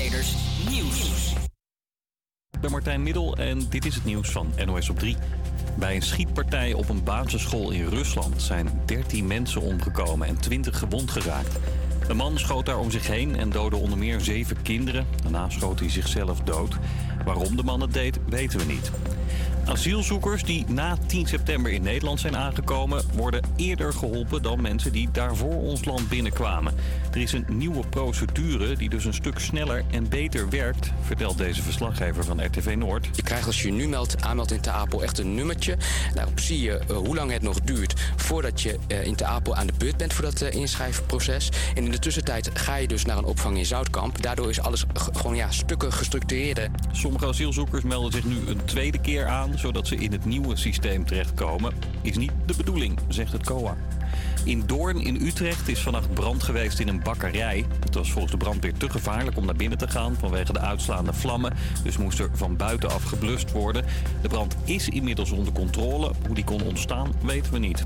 Nieuws. Ik ben Martijn Middel en dit is het nieuws van NOS op 3. Bij een schietpartij op een basisschool in Rusland zijn 13 mensen omgekomen en 20 gewond geraakt. Een man schoot daar om zich heen en doodde onder meer zeven kinderen. Daarna schoot hij zichzelf dood. Waarom de man het deed, weten we niet. Asielzoekers die na 10 september in Nederland zijn aangekomen... worden eerder geholpen dan mensen die daarvoor ons land binnenkwamen. Er is een nieuwe procedure die dus een stuk sneller en beter werkt... vertelt deze verslaggever van RTV Noord. Je krijgt als je nu meldt, aanmeldt in Te Apel echt een nummertje. Daarop zie je uh, hoe lang het nog duurt voordat je uh, in Te Apel aan de beurt bent voor dat uh, inschrijfproces. En in de tussentijd ga je dus naar een opvang in Zoutkamp. Daardoor is alles gewoon ja, stukken gestructureerder. Sommige asielzoekers melden zich nu een tweede keer aan... zodat ze in het nieuwe systeem terechtkomen. Is niet de bedoeling, zegt het COA. In Doorn in Utrecht is vannacht brand geweest in een bakkerij. Het was volgens de brandweer te gevaarlijk om naar binnen te gaan vanwege de uitslaande vlammen. Dus moest er van buitenaf geblust worden. De brand is inmiddels onder controle. Hoe die kon ontstaan weten we niet.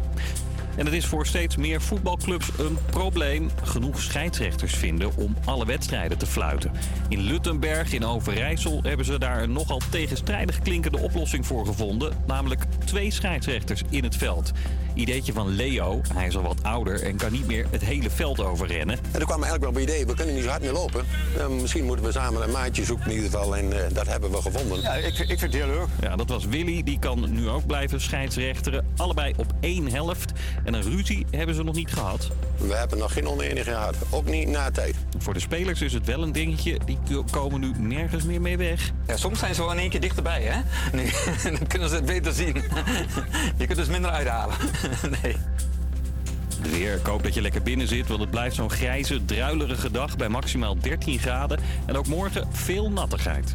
En het is voor steeds meer voetbalclubs een probleem genoeg scheidsrechters vinden om alle wedstrijden te fluiten. In Luttenberg in Overijssel hebben ze daar een nogal tegenstrijdig klinkende oplossing voor gevonden, namelijk twee scheidsrechters in het veld. Ideetje van Leo, hij is al wat ouder en kan niet meer het hele veld overrennen. En toen kwam eigenlijk wel op idee, we kunnen niet zo hard meer lopen. Uh, misschien moeten we samen een maatje zoeken in ieder geval en uh, dat hebben we gevonden. Ja, ik, ik vind het heel leuk. Ja, dat was Willy, die kan nu ook blijven scheidsrechteren. Allebei op één helft. En een ruzie hebben ze nog niet gehad. We hebben nog geen oneenigheid gehad, ook niet na tijd. Voor de spelers is het wel een dingetje, die komen nu nergens meer mee weg. Ja, soms zijn ze wel in één keer dichterbij, hè? Nu, dan kunnen ze het beter zien. Je kunt dus minder uithalen. nee. De weer, ik hoop dat je lekker binnen zit, want het blijft zo'n grijze, druilerige dag bij maximaal 13 graden. En ook morgen veel nattigheid.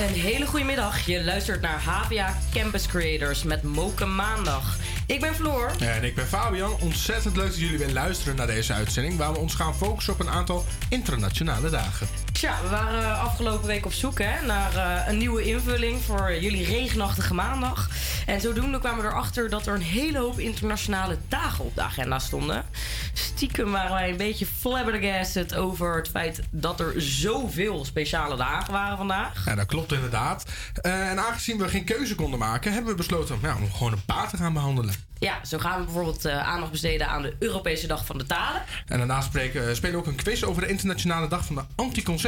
Een hele goede middag. Je luistert naar HVA Campus Creators met Moken Maandag. Ik ben Floor. En ik ben Fabian. Ontzettend leuk dat jullie weer luisteren naar deze uitzending... waar we ons gaan focussen op een aantal internationale dagen. Tja, we waren afgelopen week op zoek hè, naar uh, een nieuwe invulling... voor jullie regenachtige maandag. En zodoende kwamen we erachter dat er een hele hoop internationale dagen op de agenda stonden. Stiekem waren wij een beetje flabbergasted over het feit dat er zoveel speciale dagen waren vandaag. Ja, dat klopt inderdaad. Uh, en aangezien we geen keuze konden maken, hebben we besloten ja, om gewoon een paar te gaan behandelen. Ja, zo gaan we bijvoorbeeld uh, aandacht besteden aan de Europese Dag van de Talen. En daarnaast spreken, spelen we ook een quiz over de Internationale Dag van de Anticonceptie.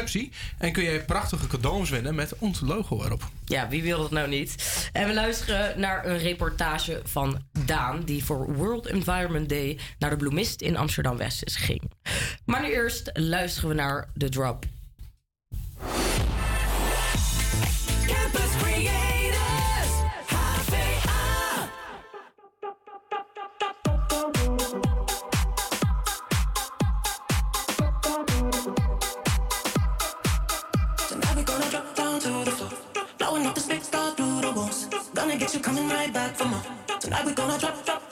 En kun je prachtige cadeaus winnen met ons logo erop. Ja, wie wil dat nou niet? En we luisteren naar een reportage van Daan, die voor World Environment Day naar de Bloemist in Amsterdam-West ging. Maar nu eerst luisteren we naar The Drop. Back for more. Tonight we gonna drop, drop,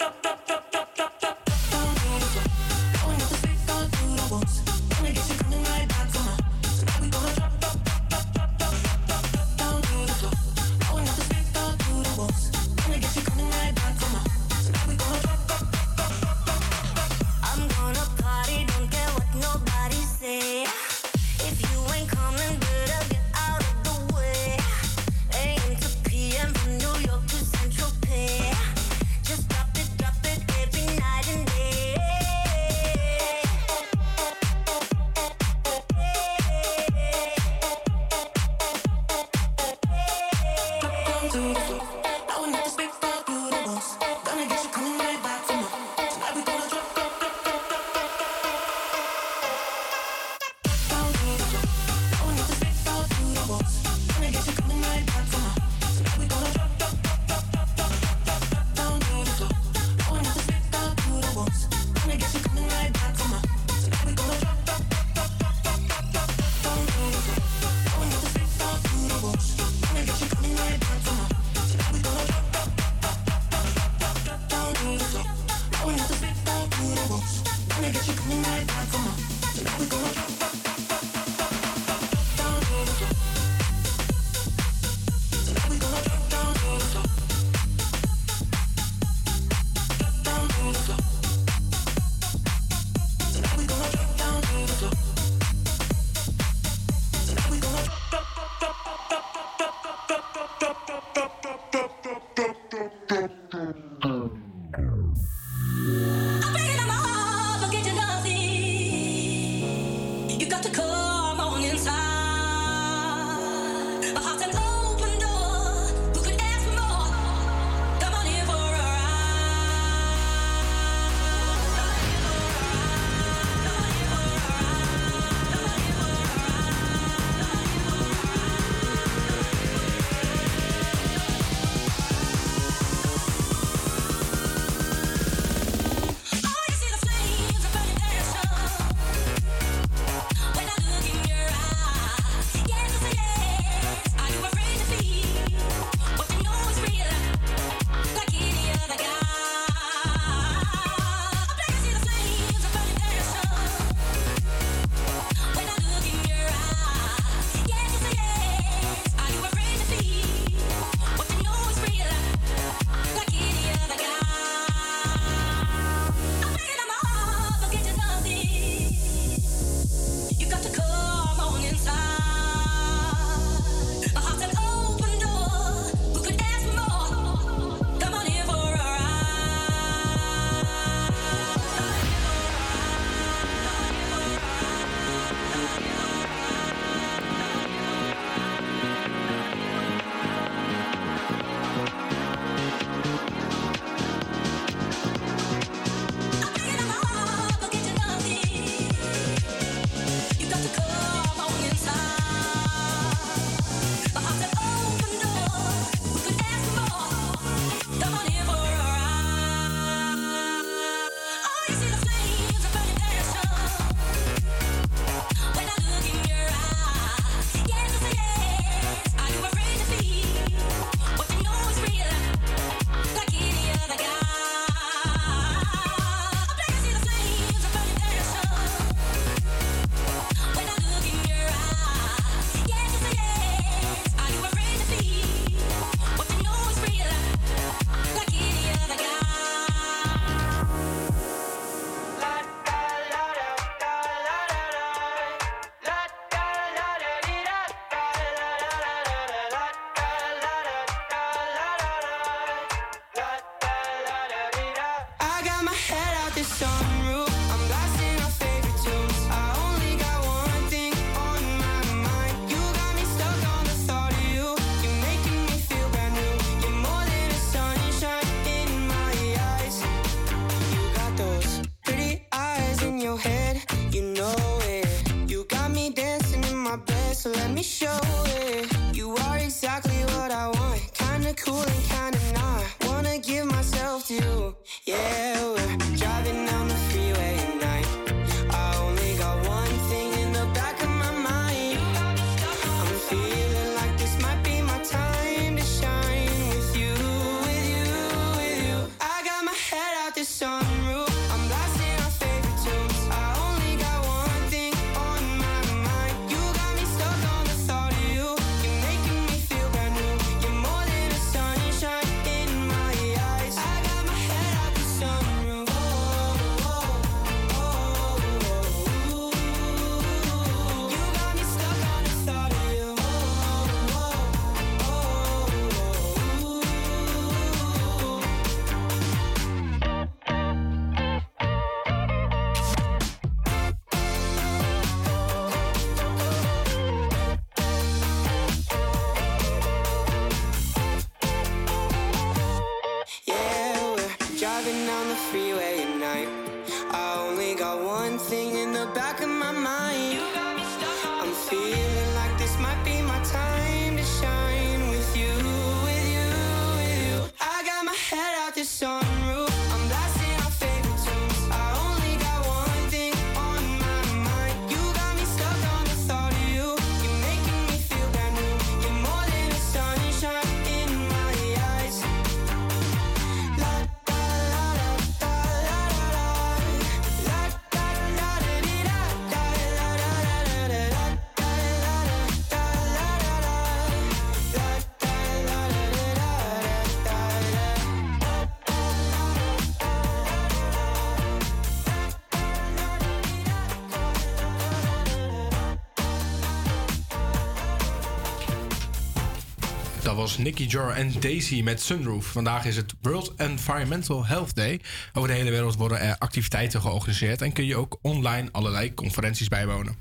was Nicky Jor en Daisy met Sunroof. Vandaag is het World Environmental Health Day. Over de hele wereld worden er activiteiten georganiseerd en kun je ook online allerlei conferenties bijwonen.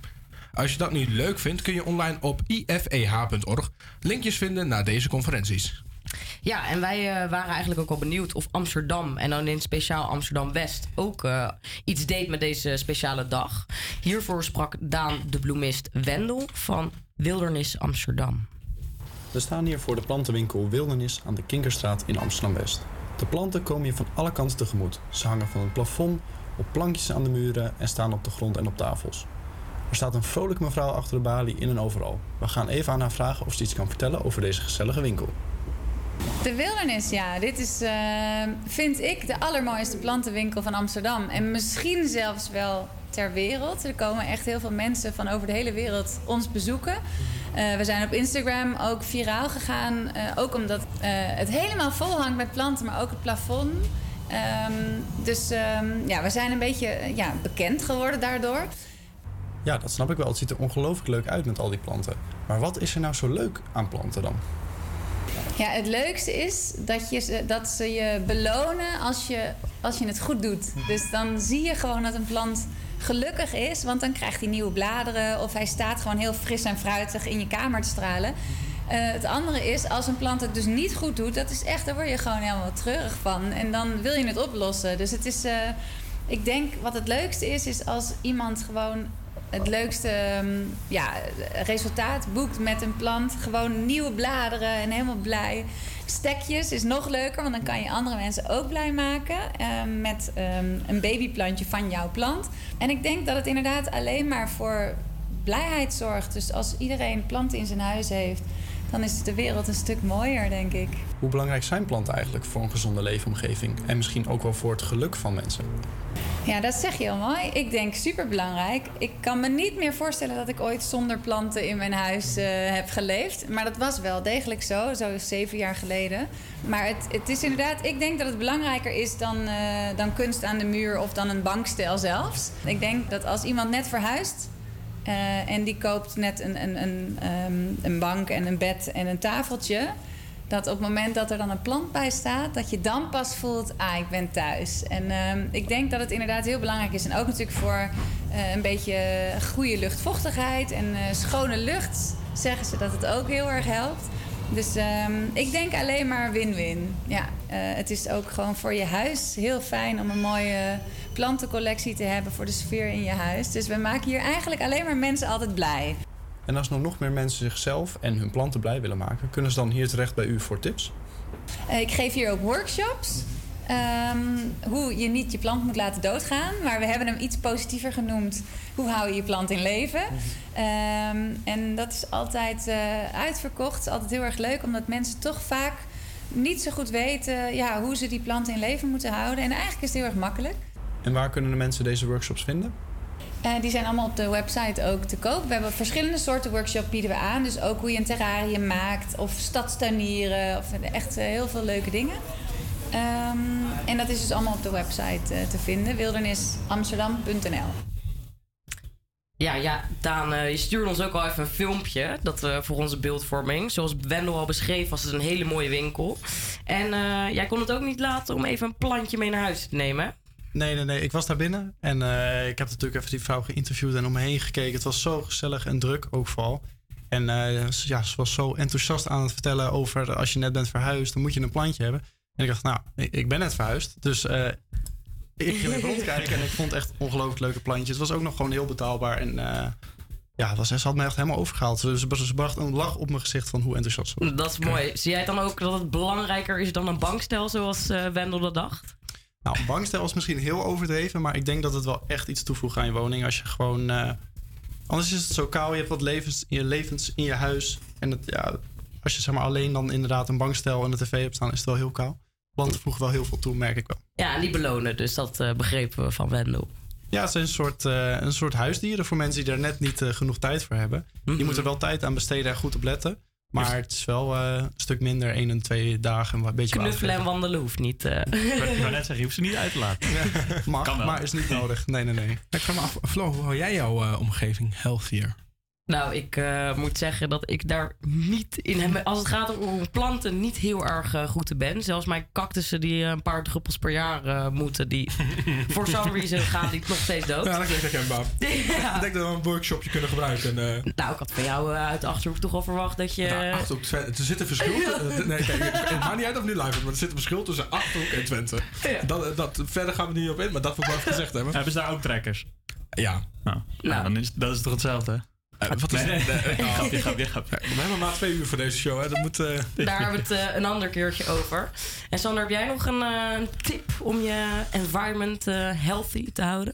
Als je dat niet leuk vindt, kun je online op ifeh.org linkjes vinden naar deze conferenties. Ja, en wij eh, waren eigenlijk ook wel benieuwd of Amsterdam, en dan in speciaal Amsterdam-West, ook eh, iets deed met deze speciale dag. Hiervoor sprak Daan de bloemist Wendel van Wildernis Amsterdam. We staan hier voor de plantenwinkel Wildernis aan de Kinkerstraat in Amsterdam-West. De planten komen je van alle kanten tegemoet. Ze hangen van het plafond, op plankjes aan de muren en staan op de grond en op tafels. Er staat een vrolijke mevrouw achter de balie in en overal. We gaan even aan haar vragen of ze iets kan vertellen over deze gezellige winkel. De wildernis, ja. Dit is, eh, vind ik, de allermooiste plantenwinkel van Amsterdam. En misschien zelfs wel ter wereld. Er komen echt heel veel mensen van over de hele wereld ons bezoeken. Eh, we zijn op Instagram ook viraal gegaan. eh, ook omdat eh, het helemaal vol hangt met planten, maar ook het plafond. Ehm, dus ehm, ja, we zijn een beetje ja, bekend geworden daardoor. Ja, dat snap ik wel. Het ziet er ongelooflijk leuk uit met al die planten. Maar wat is er nou zo leuk aan planten dan? Ja, het leukste is dat, je, ze- dat ze je belonen als je, als je het goed doet. Dus dan zie je gewoon dat een plant gelukkig is, want dan krijgt hij nieuwe bladeren of hij staat gewoon heel fris en fruitig in je kamer te stralen. Eh, het andere is, als een plant het dus niet goed doet, dat is echt, daar word je gewoon helemaal treurig van. En dan wil je het oplossen. Dus het is, eh, ik denk wat het leukste is, is als iemand gewoon het leukste ehm, ja, resultaat boekt met een plant. Gewoon nieuwe bladeren en helemaal blij. Stekjes is nog leuker, want dan kan je andere mensen ook blij maken ehm, met ehm, een babyplantje van jouw plant. En ik denk dat het inderdaad alleen maar voor blijheid zorgt. Dus als iedereen planten in zijn huis heeft, dan is de wereld een stuk mooier, denk ik. Hoe belangrijk zijn planten eigenlijk voor een gezonde leefomgeving? En misschien ook wel voor het geluk van mensen? Ja, dat zeg je heel mooi. Ik denk superbelangrijk. Ik kan me niet meer voorstellen dat ik ooit zonder planten in mijn huis eh, heb geleefd. Maar dat was wel degelijk zo, zo zeven jaar geleden. Maar het, het is inderdaad, ik denk dat het belangrijker is dan, eh, dan kunst aan de muur of dan een bankstel zelfs. Ik denk dat als iemand net verhuist eh, en die koopt net een, een, een, ehm, een bank en een bed en een tafeltje. Dat op het moment dat er dan een plant bij staat, dat je dan pas voelt, ah, ik ben thuis. En ehm, ik denk dat het inderdaad heel belangrijk is. En ook natuurlijk voor eh, een beetje goede luchtvochtigheid en eh, schone lucht zeggen ze dat het ook heel erg helpt. Dus ehm, ik denk alleen maar win-win. Ja, het is ook gewoon voor je huis heel fijn om een mooie plantencollectie te hebben voor de sfeer in je huis. Dus we maken hier eigenlijk alleen maar mensen altijd blij. En als nou nog meer mensen zichzelf en hun planten blij willen maken, kunnen ze dan hier terecht bij u voor tips? Eh, ik geef hier ook workshops. ehm, hoe je niet je plant moet laten doodgaan. Maar we hebben hem iets positiever genoemd. Hoe hou je je plant in leven? Ehm, en dat is altijd eh, uitverkocht. Altijd heel erg leuk, omdat mensen toch vaak niet zo goed weten ja, hoe ze die planten in leven moeten houden. En eigenlijk is het heel erg makkelijk. En waar kunnen de mensen deze workshops vinden? Eh, die zijn allemaal op de website ook te koop. We hebben verschillende soorten workshops bieden we aan. Dus ook hoe je een terrarium maakt of stadstuinieren. Of echt eh, heel veel leuke dingen. Ehm, en dat is dus allemaal op de website eh, te vinden. wildernisamsterdam.nl Ja, ja, Daan, eh, je stuurde ons ook al even een filmpje dat, eh, voor onze beeldvorming. Zoals Wendel al beschreef, was het een hele mooie winkel. En eh, jij kon het ook niet laten om even een plantje mee naar huis te nemen. Nee, nee, nee. Ik was daar binnen en eh, ik heb natuurlijk even die vrouw geïnterviewd en om me heen gekeken. Het was zo gezellig en druk ook vooral. En eh, ze- ja, ze was zo enthousiast aan het vertellen over als je net bent verhuisd, dan moet je een plantje hebben. En ik dacht, nou, ik ben net verhuisd, dus eh, ik ging even rondkijken en ik vond echt ongelooflijk leuke plantjes. Het was ook nog gewoon heel betaalbaar. En eh, ja, was, ze had me echt helemaal overgehaald. Ze, ze, ze bracht een lach op mijn gezicht van hoe enthousiast ze was. Dat is mooi. Zie jij dan ook dat het belangrijker is dan een bankstel zoals eh, Wendel dat dacht? Nou, een bankstel is misschien heel overdreven, maar ik denk dat het wel echt iets toevoegt aan je woning. Als je gewoon. eh, anders is het zo koud, je hebt wat levens in je, levens in je huis. En het, ja, als je zeg maar alleen dan inderdaad een bankstel en de tv hebt staan, is het wel heel koud. Planten voegen wel heel veel toe, merk ik wel. Ja, en die belonen, dus dat eh, begrepen we van Wendel. Ja, het zijn een soort, eh, een soort huisdieren voor mensen die daar net niet genoeg tijd voor hebben. Mhm. Die moeten er wel tijd aan besteden en goed op letten. Maar het is wel eh, een stuk minder, één en twee dagen. Een beetje Knuffelen en wandelen hoeft niet. eh. Ik wou net zeggen, je hoeft ze niet uit te laten. Mag, Kan wel. maar is niet nodig. Nee, nee, nee. Ik vraag me af, Flo, hoe hou jij jouw eh, omgeving healthier? Nou, ik eh, moet zeggen dat ik daar niet in heb. Als het gaat om planten, niet heel erg eh, goed te ben. Zelfs mijn cactussen die eh, een paar druppels per jaar moeten, die voor some reason gaan die nog steeds dood. Ja, dat klinkt herkenbaar. Ja. Ik denk dat we een workshopje kunnen gebruiken. En, eh, Nou, ik had van jou eh, uit de Achterhoek toch al verwacht dat je... nou, Achterhoek, Twente. Er zit een verschil. nee, kijk, het maakt niet uit of nu live is, maar er zit een verschil tussen Achterhoek en Twente. Dat, dat, verder gaan we niet op in, maar dat wil ik wel even gezegd hebben. Hebben ze daar ook trekkers? Ja. Nou, nou, dan is, dat is toch hetzelfde? hè? Eh, wat is Nee, nee, het? nee, grapje, grapje, grapje. We hebben maar twee uur voor deze show, hè. Dat moet... eh, Daar hebben we het eh, een ander keertje over. En Sander, heb jij nog een eh, tip om je environment healthy te houden?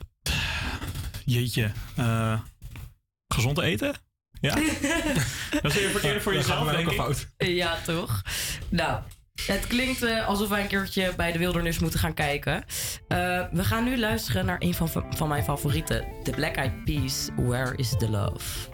Jeetje. eh, gezond eten? Ja. dat is eerder, eerder voor jezelf, denk ik. fout. Ja, toch? Nou, het klinkt alsof wij een keertje bij de wildernis moeten gaan kijken. Eh, we gaan nu luisteren naar een van, van mijn favorieten. The Black Eyed Peas, Where is the Love?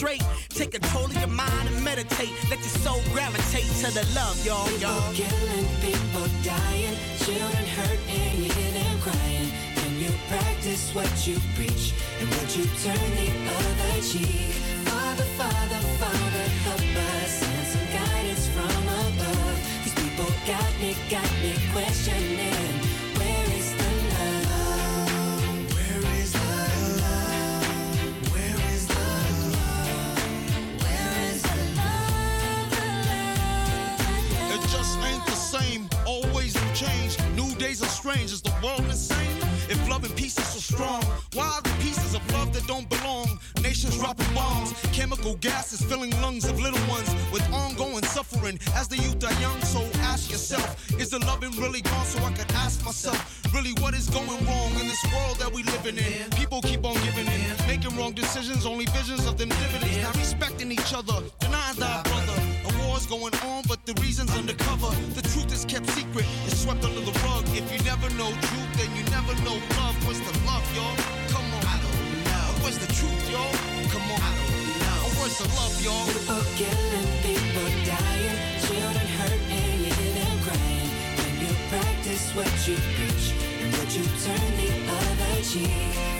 Take control of your mind and meditate. Let your soul gravitate to the love, y'all, y'all. People killing, people dying, children hurt and you hear them crying. Can you practice what you preach and would you turn the other cheek? Father, Father, Father, help us and some guidance from above. These people got me, got me questioning. Same. Always new change. New days are strange. Is the world insane? If love and peace is so strong, why are the pieces of love that don't belong? Nations dropping bombs, chemical gases filling lungs of little ones with ongoing suffering as the youth are young. So ask yourself, is the loving really gone? So I could ask myself, really, what is going wrong in this world that we living in? People keep on giving in, making wrong decisions, only visions of them dividends. Not respecting each other, denying thy brother. War's going on, but the reason's undercover. The truth is kept secret, it's swept under the rug. If you never know truth, then you never know love. What's the love, y'all? Come on. I don't know. Where's the truth, y'all? Come on. I don't know. Where's the love, y'all? People killing, people dying, children hurt and hear them crying. When you practice what you preach, and would you turn the other cheek?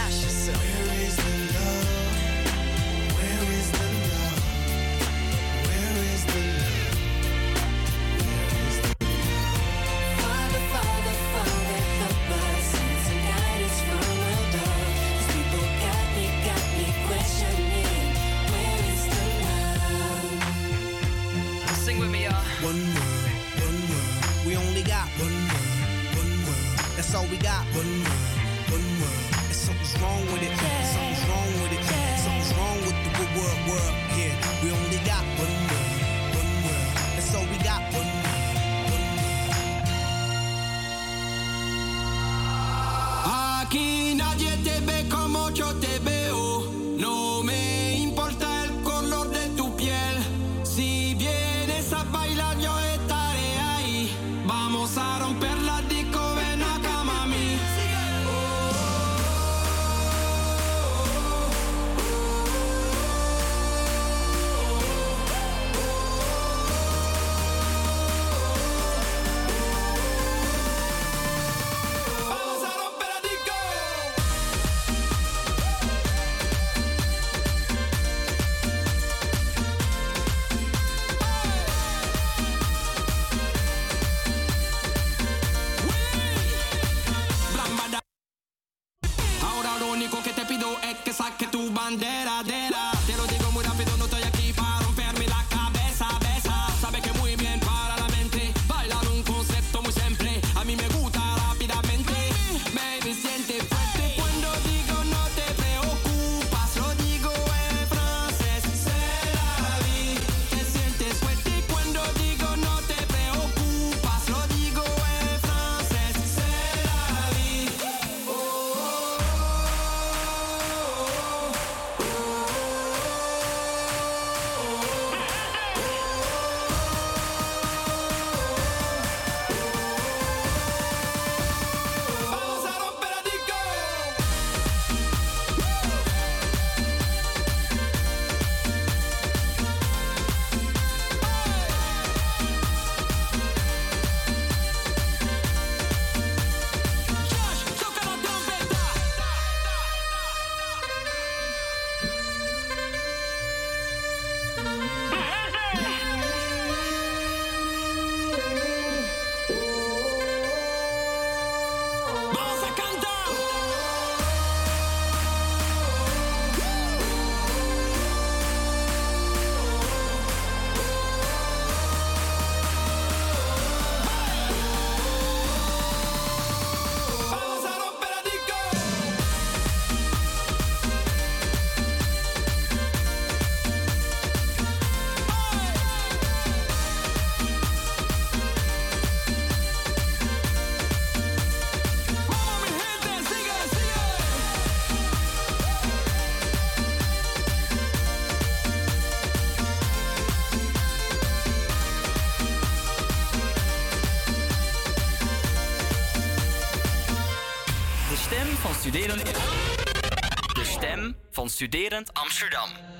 Studerend Amsterdam.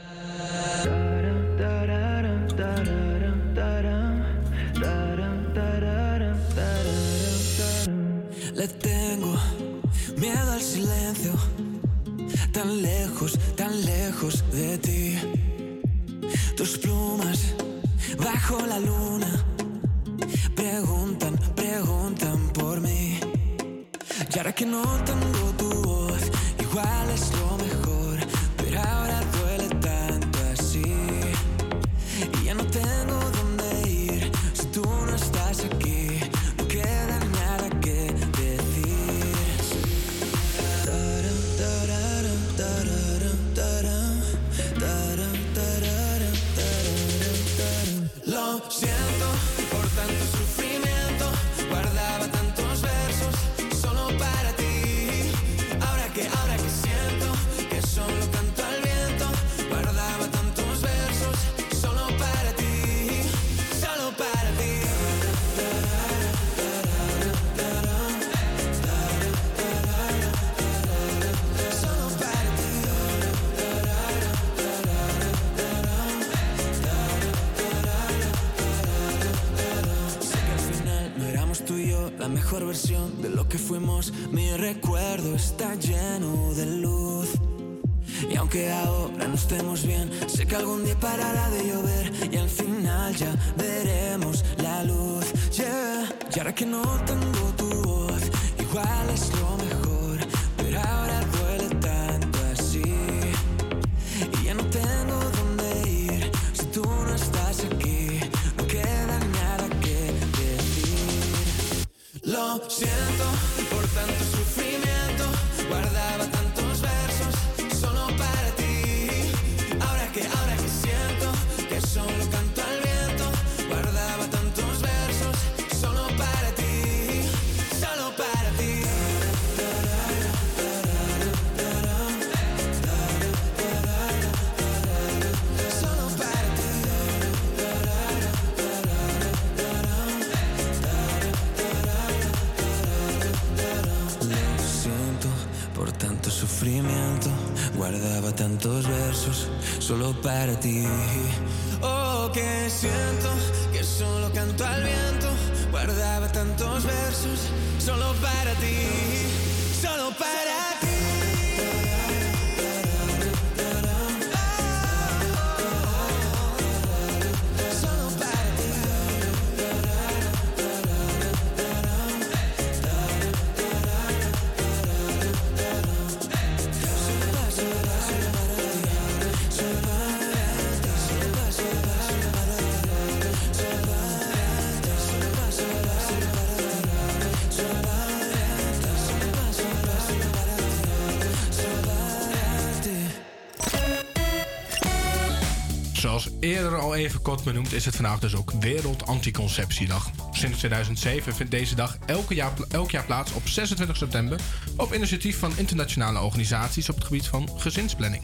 Eerder al even kort benoemd is het vandaag dus ook Wereld Anticonceptiedag. Sinds 2007 vindt deze dag elke jaar, elk jaar plaats op 26 september op initiatief van internationale organisaties op het gebied van gezinsplanning.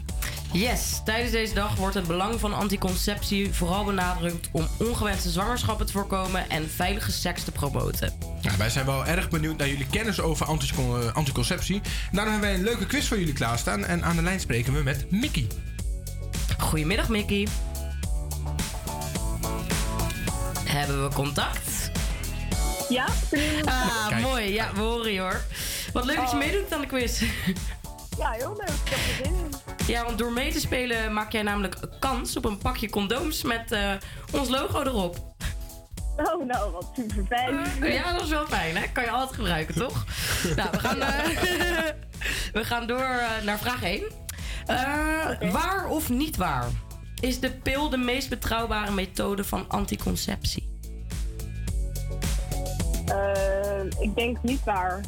Yes, tijdens deze dag wordt het belang van anticonceptie vooral benadrukt om ongewenste zwangerschappen te voorkomen en veilige seks te promoten. Ja, wij zijn wel erg benieuwd naar jullie kennis over anticon- eh, anticonceptie. Daarom hebben wij een leuke quiz voor jullie klaarstaan en aan de lijn spreken we met Mickey. Goedemiddag, Mickey. Hebben we contact? Ja, Ah, Kijk. mooi. Ja, we horen je hoor. Wat leuk dat je Oh. meedoet aan de quiz. Ja, heel leuk. Ik heb er zin in. Ja, want door mee te spelen maak jij namelijk kans op een pakje condooms met eh, ons logo erop. Oh, nou, wat super fijn. Ja, dat is wel fijn, hè? Kan je altijd gebruiken, toch? nou, we gaan, eh, we gaan door eh, naar vraag 1. Eh, Waar of niet waar is de pil de meest betrouwbare methode van anticonceptie? Eh, ik denk niet waar.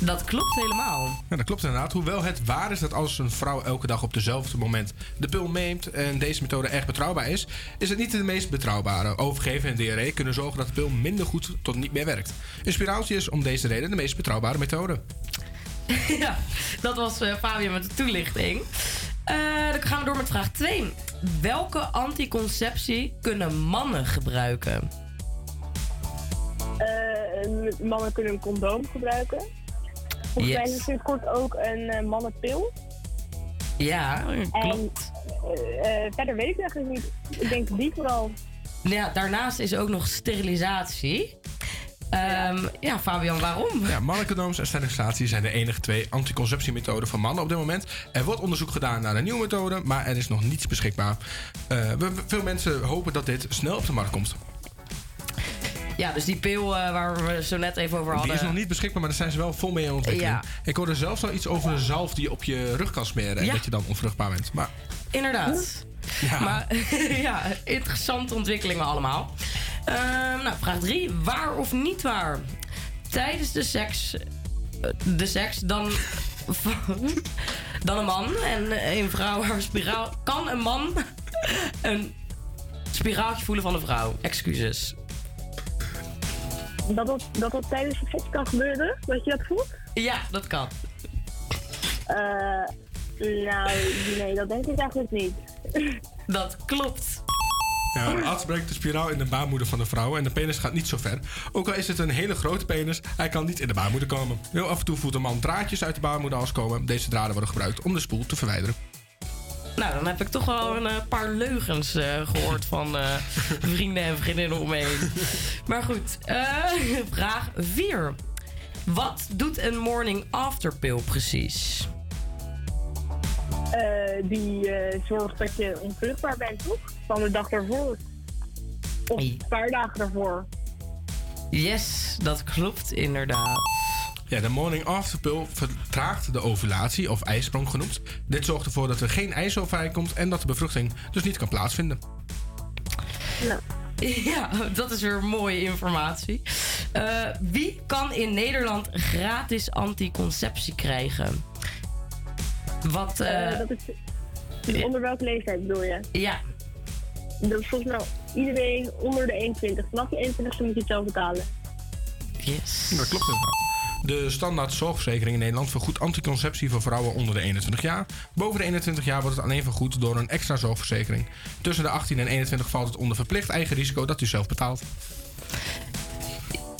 Dat klopt helemaal. Ja, dat klopt inderdaad. Hoewel het waar is dat als een vrouw elke dag op dezelfde moment de pil neemt en deze methode erg betrouwbaar is, is het niet de meest betrouwbare. Overgeven en diarree kunnen zorgen dat de pil minder goed tot niet meer werkt. Een spiraaltje is om deze reden de meest betrouwbare methode. ja, dat was eh, Fabian met de toelichting. Eh, dan gaan we door met vraag 2. Welke anticonceptie kunnen mannen gebruiken? Eh, mannen kunnen een condoom gebruiken. Volgens mij Yes. is sinds kort ook een eh, mannenpil. Ja, klopt. En verder weet ik eigenlijk niet. Ik denk die vooral. Ja, daarnaast is ook nog sterilisatie. Ehm, ja. Fabian, waarom? Ja, en sterilisatie zijn de enige twee anticonceptiemethoden van mannen op dit moment. Er wordt onderzoek gedaan naar een nieuwe methode, maar er is nog niets beschikbaar. Eh, we, veel mensen hopen dat dit snel op de markt komt. Ja, dus die pil eh, waar we zo net even over hadden. Die is nog niet beschikbaar, maar daar zijn ze wel vol mee aan ontwikkeling. Ja. Ik hoorde zelfs al iets over een zalf die je op je rug kan smeren en Ja. dat je dan onvruchtbaar bent. Maar Inderdaad. Ja. Maar ja, interessante ontwikkelingen allemaal. Ehm, nou, vraag 3. Waar of niet waar? Tijdens de seks. eh, De seks dan. dan een man en een vrouw haar spiraal. Kan een man een spiraaltje voelen van een vrouw? Excuses. Dat dat, dat dat tijdens de seks kan gebeuren? Dat je dat voelt? Ja, dat kan. Eh, nou, nee, dat denk ik eigenlijk niet. Dat klopt. Ja, een arts breekt de spiraal in de baarmoeder van de vrouw en de penis gaat niet zo ver. Ook al is het een hele grote penis, hij kan niet in de baarmoeder komen. Heel af en toe voelt een man draadjes uit de baarmoeder komen. Deze draden worden gebruikt om de spoel te verwijderen. Nou, dan heb ik toch wel een eh, paar leugens eh, gehoord van eh, vrienden en vriendinnen om me heen. Maar goed, vraag 4. Wat doet een morning after pill precies? Eh, die eh, zorgt dat je onvruchtbaar bent, toch? Van de dag daarvoor. Of een paar dagen daarvoor. Yes, dat klopt inderdaad. Ja, de morning after pill vertraagt de ovulatie, of ijsprong genoemd. Dit zorgt ervoor dat er geen ijzel vrijkomt en dat de bevruchting dus niet kan plaatsvinden. Ja, dat is weer mooie informatie. Eh, wie kan in Nederland gratis anticonceptie krijgen? Wat. eh, Eh, dat is, dus onder welke leeftijd bedoel je? Ja. Dat is volgens mij iedereen onder de 21. Vanaf de 21 moet je het zelf betalen. Yes. Dat klopt inderdaad. De standaard zorgverzekering in Nederland vergoedt anticonceptie voor vrouwen onder de 21 jaar. Boven de 21 jaar wordt het alleen vergoed door een extra zorgverzekering. Tussen de 18 en 21 valt het onder verplicht eigen risico dat u zelf betaalt.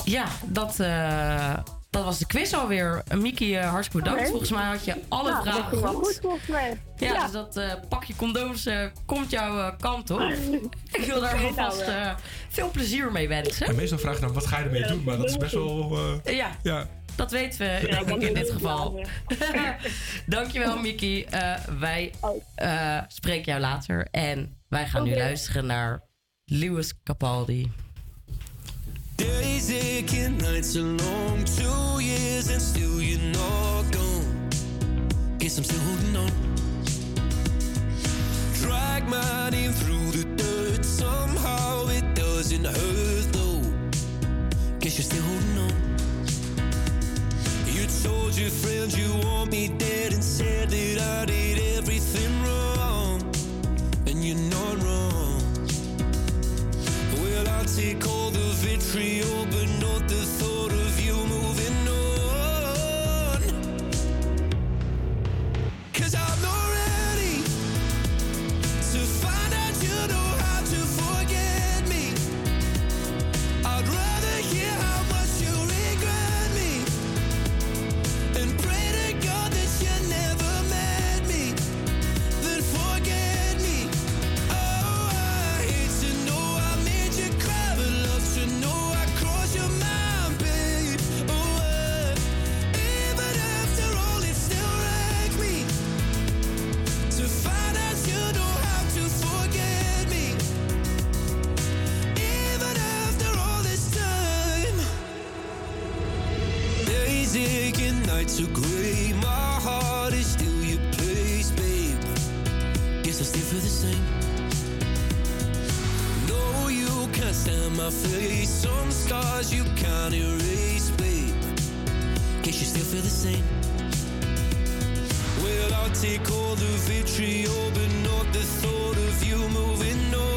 Ja, dat, eh, dat was de quiz alweer. Uh, Miki, eh, hartstikke bedankt. Volgens mij had je alle Nou, dat vragen wel goed. goed volgens mij. Ja, Ja. dus dat eh, pakje condooms eh, komt jouw eh, kant op. Ik wil daar alvast nou, eh. eh, veel plezier mee wensen. En meestal vraag je dan wat ga je ermee doen, maar dat is best wel. eh, Ja, ja. dat weten we Ja, denk ik dat in dit geval. Dankjewel Miki. Eh, wij eh, spreken jou later. En wij gaan nu luisteren naar Lewis Capaldi. Days aching, nights are long, two years and still you're not gone. Guess I'm still holding on. Drag my name through the dirt, somehow it doesn't hurt though. Guess you're still holding on. You told your friends you want me dead and said that I did everything wrong, and you're not wrong. I'll take all the vitriol, but not the thought my face. Some scars you can't erase, babe. Guess you still feel the same. Well, I'll take all the vitriol, but not the thought of you moving on.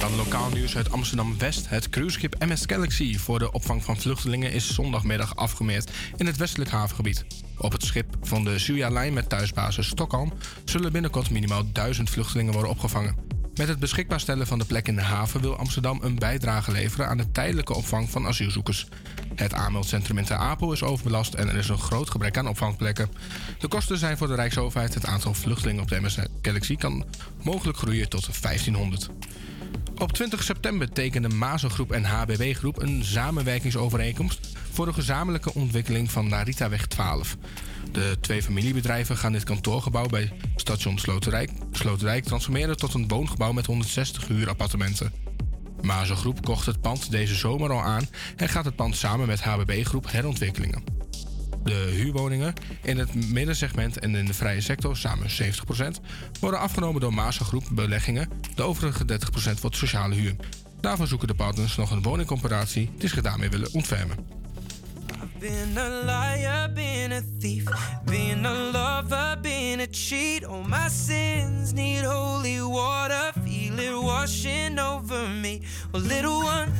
En dan lokaal nieuws uit Amsterdam-West. Het cruiseschip MS Galaxy voor de opvang van vluchtelingen is zondagmiddag afgemeerd in het westelijk havengebied. Op het schip van de Suja-lijn met thuisbasis Stockholm zullen binnenkort minimaal duizend vluchtelingen worden opgevangen. Met het beschikbaar stellen van de plek in de haven wil Amsterdam een bijdrage leveren aan de tijdelijke opvang van asielzoekers. Het aanmeldcentrum in Ter Apel is overbelast en er is een groot gebrek aan opvangplekken. De kosten zijn voor de Rijksoverheid. Het aantal vluchtelingen op de MS Galaxy kan mogelijk groeien tot 1500. Op 20 september tekenden Mazengroep en HBB Groep een samenwerkingsovereenkomst voor de gezamenlijke ontwikkeling van Naritaweg 12. De twee familiebedrijven gaan dit kantoorgebouw bij station Sloterdijk, Sloterdijk transformeren tot een woongebouw met 160 huurappartementen. Mazengroep kocht het pand deze zomer al aan en gaat het pand samen met HBB Groep herontwikkelingen. De huurwoningen in het middensegment en in de vrije sector, samen 70%, worden afgenomen door Maasa Groep Beleggingen. De overige 30% wordt sociale huur. Daarvoor zoeken de partners nog een woningcomparatie die zich daarmee willen ontfermen. Been a liar, been a thief, been a lover, been a cheat. All my sins need holy water, feel washing over me. Little one,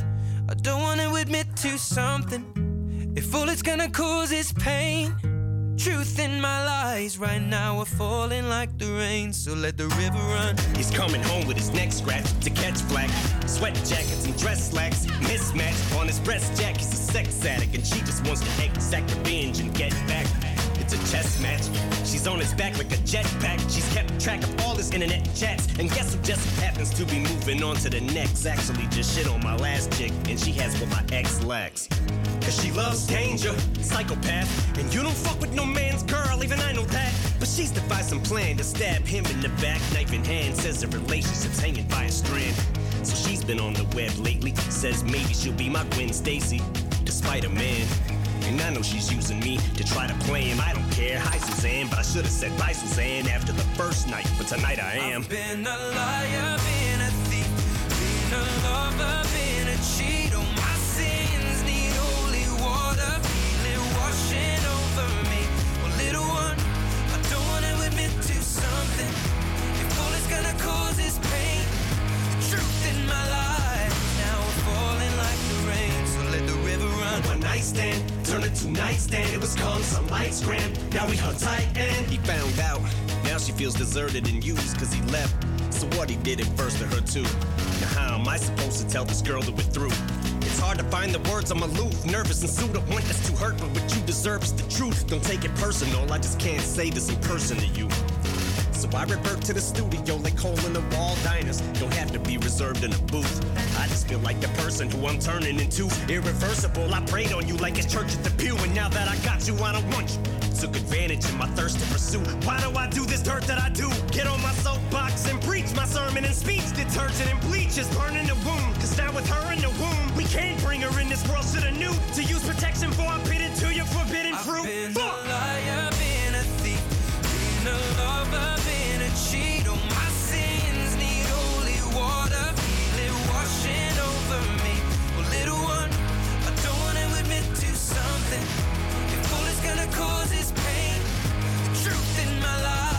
I don't want to admit to something. If all it's gonna cause is pain, truth in my lies right now are falling like the rain. So let the river run. He's coming home with his neck scratched to catch black. Sweat jackets and dress slacks. mismatched on his breast jack. He's a sex addict and she just wants to exact revenge and get back. It's a chess match. She's on his back like a jetpack. She's kept track of all his internet chats. And guess who just happens to be moving on to the next? Actually, just shit on my last chick, and she has what my ex lacks. Cause she loves danger, psychopath. And you don't fuck with no man's girl, even I know that. But she's devised some plan to stab him in the back, knife in hand. Says the relationship's hanging by a strand. So she's been on the web lately. Says maybe she'll be my Gwen Stacy, despite a man. And I know she's using me to try to play him. I don't care. Hi, Suzanne, but I should have said bye, Suzanne, after the first night. But tonight I am. I've Been a liar, been a thief, been a lover, been a cheat. Oh, my sins need holy water, feel it washing over me. Well, little one, I don't wanna admit to something. If all it's gonna cause is pain, truth in my life One night stand, turn it to nightstand. It was calm, some lights grand. Now we hung tight and he found out. Now she feels deserted and used cause he left. So what he did it first to her too. Now how am I supposed to tell this girl that we're through? It's hard to find the words, I'm aloof, nervous and sued up, want us to hurt, but what you deserve is the truth. Don't take it personal, I just can't say this in person to you. So I revert to the studio like hole in the wall diners. Don't have to be reserved in a booth. I just feel like the person who I'm turning into. Irreversible, I prayed on you like it's church at the pew. And now that I got you, I don't want you. Took advantage of my thirst to pursue. Why do I do this dirt that I do? Get on my soapbox and preach my sermon and speech. Detergent and bleach is burning the wound. Cause now with her in the womb, we can't bring her in this world. to the new. to use protection for I bit to your forbidden fruit. Fuck! Something. If all it's gonna cause is pain, the truth in my life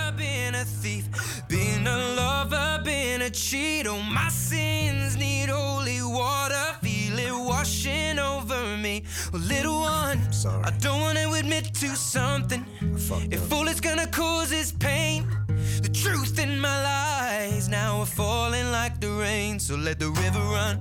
A thief, been a lover, been a cheat. Oh, my sins need holy water, feel it washing over me. Well, little one, I don't wanna admit to something. If all it's gonna cause is pain, the truth in my lies now we're falling like the rain. So let the river run.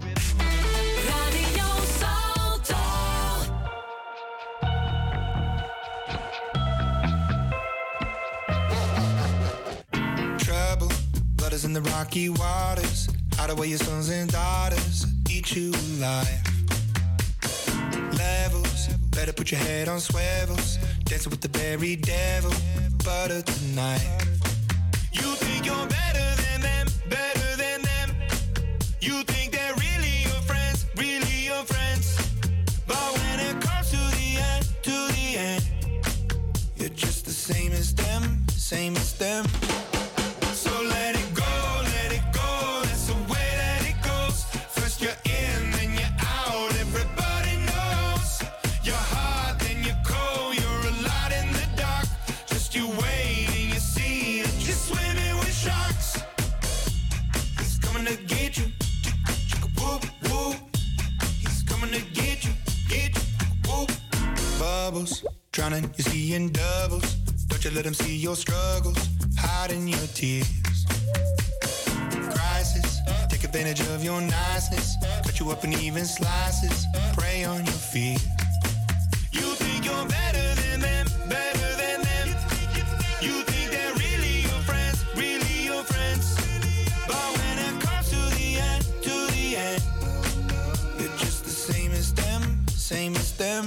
Blood in the rocky waters. Hide away your sons and daughters, eat you alive. Levels, better put your head on swivels. Dancing with the very devil, butter tonight. You think you're better than them, better than them. You think they're really your friends, really your friends. But when it comes to the end, to the end, you're just the same as them, same as them. Bubbles, drowning, you see in doubles. Don't you let him see your struggles, hiding your tears. Crisis, take advantage of your niceness. Cut you up in even slices, prey on your fear. You think you're better than them, better than them. You think they're really your friends, really your friends. But when it comes to the end, to the end, you're just the same as them, same as them.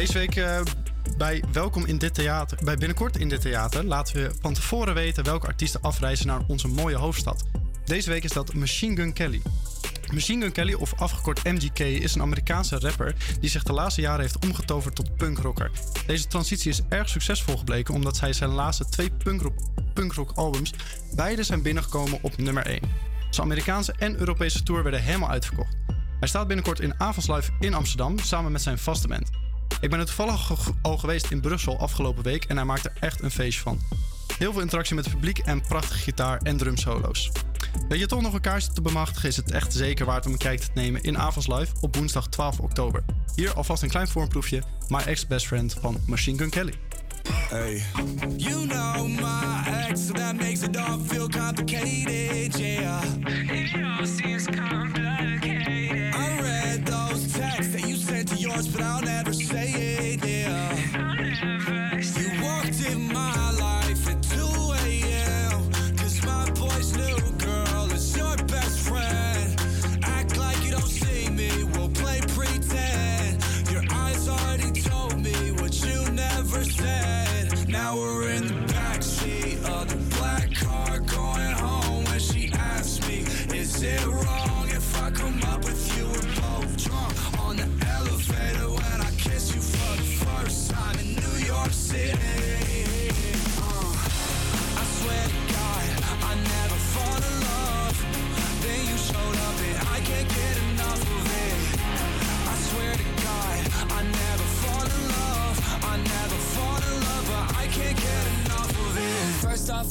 Deze week eh, bij Welkom in dit theater, bij Binnenkort in dit theater, laten we van tevoren weten welke artiesten afreizen naar onze mooie hoofdstad. Deze week is dat Machine Gun Kelly. Machine Gun Kelly, of afgekort MGK, is een Amerikaanse rapper die zich de laatste jaren heeft omgetoverd tot punkrocker. Deze transitie is erg succesvol gebleken omdat hij zijn laatste twee punkrock, albums beide zijn binnengekomen op nummer 1. Zijn Amerikaanse en Europese tour werden helemaal uitverkocht. Hij staat binnenkort in Avonds Live in Amsterdam samen met zijn vaste band. Ik ben er toevallig al geweest in Brussel afgelopen week en hij maakt er echt een feestje van. Heel veel interactie met het publiek en prachtige gitaar en drumsolo's. Wil je toch nog een kaartje te bemachtigen, is het echt zeker waard om een kijkje te nemen in Avonds Live op woensdag 12 oktober. Hier alvast een klein voorproefje, My Ex-Best Friend van Machine Gun Kelly. Hey. You know my ex, so that makes it all feel complicated, yeah. It all seems complicated.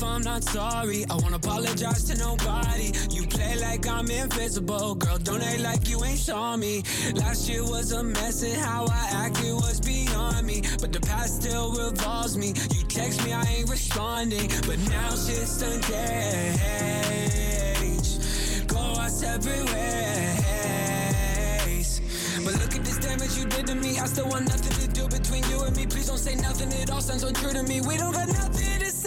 Off, I'm not sorry. I won't apologize to nobody. You play like I'm invisible. Girl, don't act like you ain't saw me. Last year was a mess, and how I acted was beyond me. But the past still revolves me. You text me, I ain't responding. But now shit's done changed. Go our separate ways. But look at this damage you did to me. I still want nothing to do between you and me. Please don't say nothing. It all sounds untrue to me. We don't got nothing to say.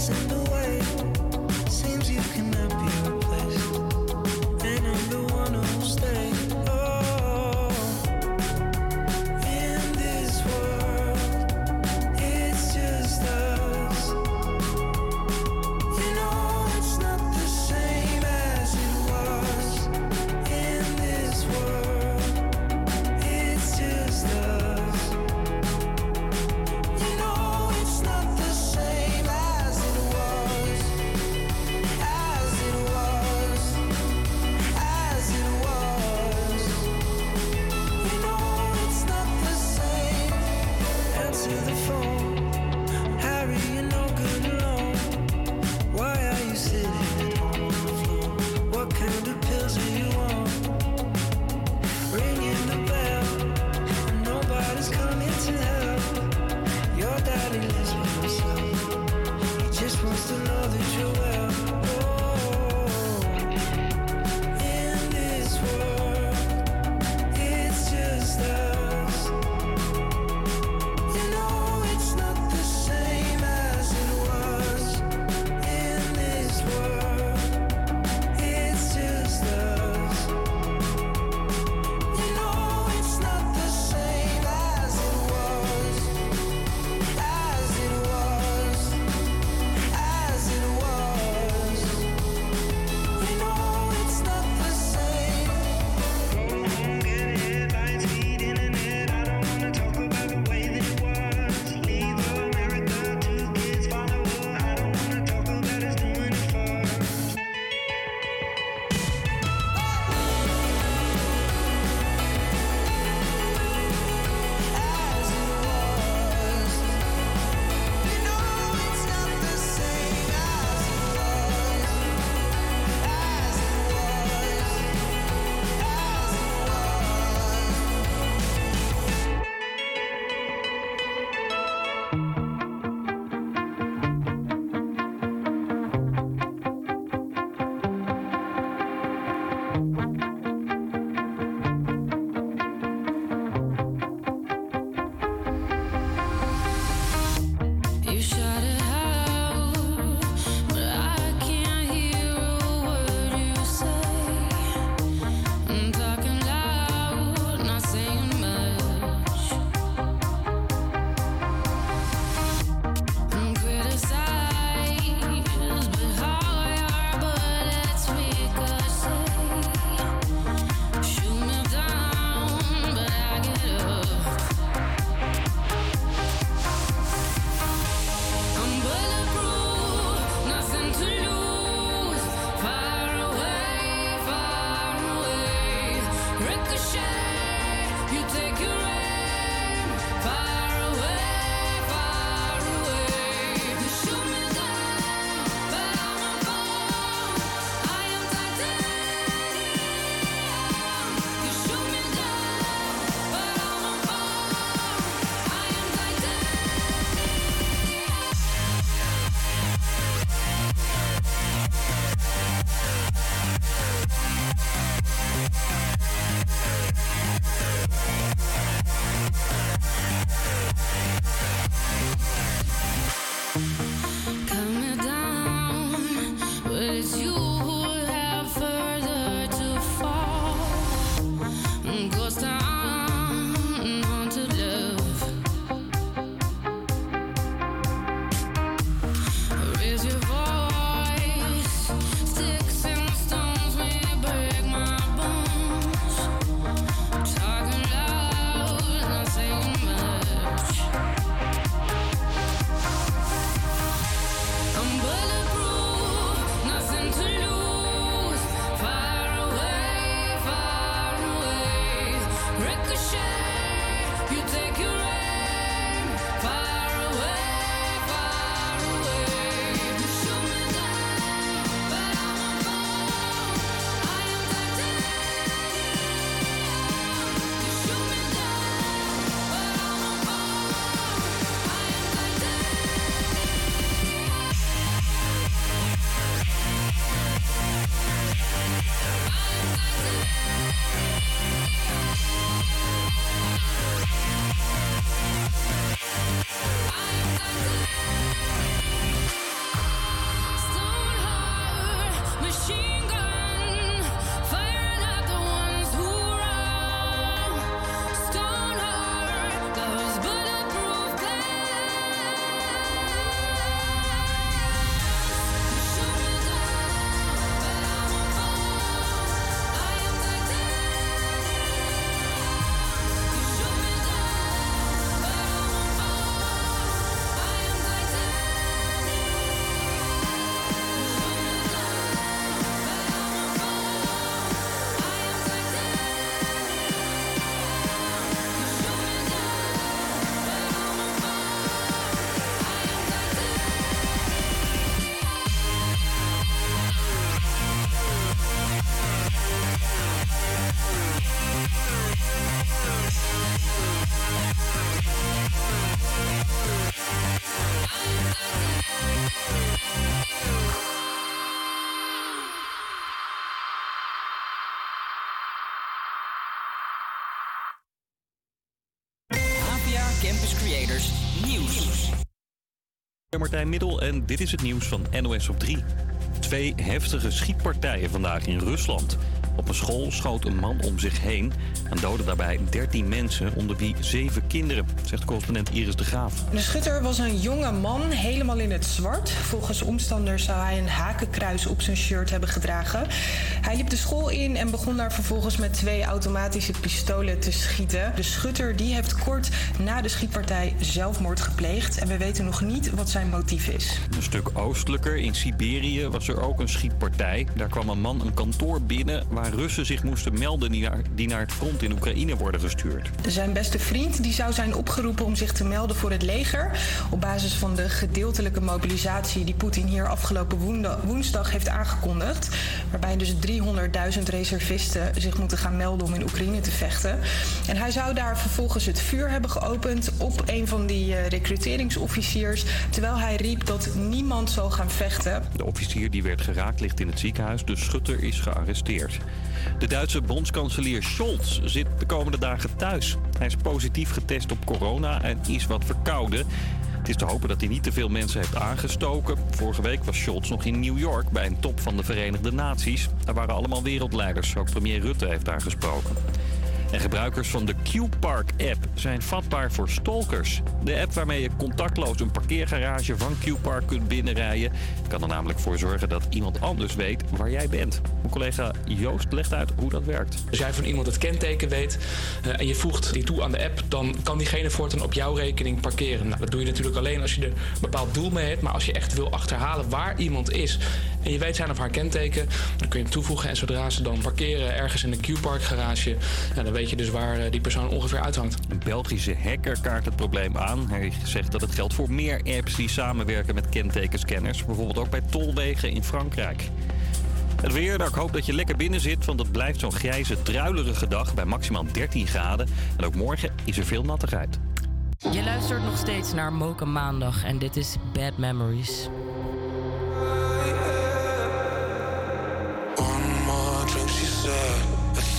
So Martijn Middel en dit is het nieuws van NOS op 3. Twee heftige schietpartijen vandaag in Rusland. Op een school schoot een man om zich heen en doodde daarbij 13 mensen, onder wie 7 kinderen, zegt correspondent Iris de Graaf. De schutter was een jonge man, helemaal in het zwart. Volgens omstanders zou hij een hakenkruis op zijn shirt hebben gedragen. Hij liep de school in en begon daar vervolgens met twee automatische pistolen te schieten. De schutter die heeft kort na de schietpartij zelfmoord gepleegd. En we weten nog niet wat zijn motief is. Een stuk oostelijker, in Siberië, was er ook een schietpartij. Daar kwam een man een kantoor binnen waar Russen zich moesten melden die naar, die naar het front in Oekraïne worden gestuurd. Zijn beste vriend die zou zijn opgeroepen om zich te melden voor het leger. Op basis van de gedeeltelijke mobilisatie die Poetin hier afgelopen woensdag heeft aangekondigd. Waarbij dus 300.000 reservisten zich moeten gaan melden om in Oekraïne te vechten. En hij zou daar vervolgens het vuur hebben geopend op een van die eh, recruteringsofficiers. Terwijl hij riep dat niemand zal gaan vechten. De officier die werd geraakt ligt in het ziekenhuis. De schutter is gearresteerd. De Duitse bondskanselier Scholz zit de komende dagen thuis. Hij is positief getest op corona en is wat verkouden. Het is te hopen dat hij niet te veel mensen heeft aangestoken. Vorige week was Scholz nog in New York bij een top van de Verenigde Naties. Daar waren allemaal wereldleiders. Ook premier Rutte heeft daar gesproken. En gebruikers van de Q-Park-app zijn vatbaar voor stalkers. De app waarmee je contactloos een parkeergarage van Q-Park kunt binnenrijden... kan er namelijk voor zorgen dat iemand anders weet waar jij bent. Mijn collega Joost legt uit hoe dat werkt. Als jij van iemand het kenteken weet eh, en je voegt die toe aan de app, dan kan diegene voortaan op jouw rekening parkeren. Nou, dat doe je natuurlijk alleen als je er een bepaald doel mee hebt. Maar als je echt wil achterhalen waar iemand is en je weet zijn of haar kenteken, dan kun je hem toevoegen. En zodra ze dan parkeren ergens in een Q-Park garage, nou, dan weet je dus waar eh, die persoon ongeveer uithangt. Een Belgische hacker kaart het probleem aan. Hij zegt dat het geldt voor meer apps die samenwerken met kentekenscanners. Bijvoorbeeld ook bij tolwegen in Frankrijk. Het weer, nou, ik hoop dat je lekker binnen zit, want het blijft zo'n grijze, druilerige dag bij maximaal 13 graden. En ook morgen is er veel nattigheid. Je luistert nog steeds naar Mocha Maandag en dit is Bad Memories.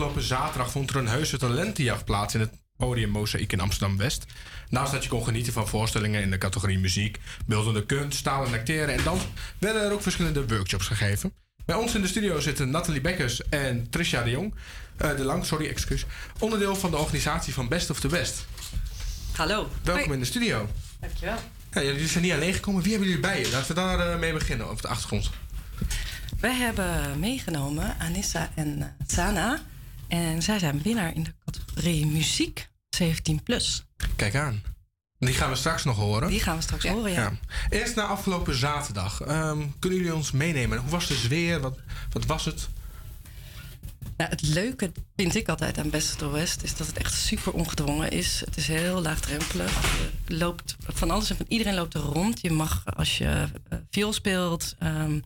Afgelopen zaterdag vond er een heuse talentenjacht plaats in het podium Mozaïek in Amsterdam-West. Naast dat je kon genieten van voorstellingen in de categorie muziek, beeldende kunst, taal en acteren en dans, werden er ook verschillende workshops gegeven. Bij ons in de studio zitten Nathalie Bekkers en Tricia de Jong, eh, de Lang, sorry, excuus, onderdeel van de organisatie van Best of the West. Hallo. Welkom in de studio. Dankjewel. Ja, jullie zijn niet alleen gekomen. Wie hebben jullie bij je? Laten we daar eh, mee beginnen op de achtergrond. Wij hebben meegenomen Anissa en eh, Sana. En zij zijn winnaar in de categorie muziek 17 plus. Kijk aan. Die gaan we straks nog horen. Die gaan we straks horen, ja. Eerst na afgelopen zaterdag. Ehm, kunnen jullie ons meenemen? Hoe was de sfeer? Wat, wat was het? Nou, het leuke vind ik altijd aan Best of the West is dat het echt super ongedwongen is. Het is heel laagdrempelig. Je loopt van alles en van iedereen loopt er rond. Je mag als je eh, viool speelt, ehm,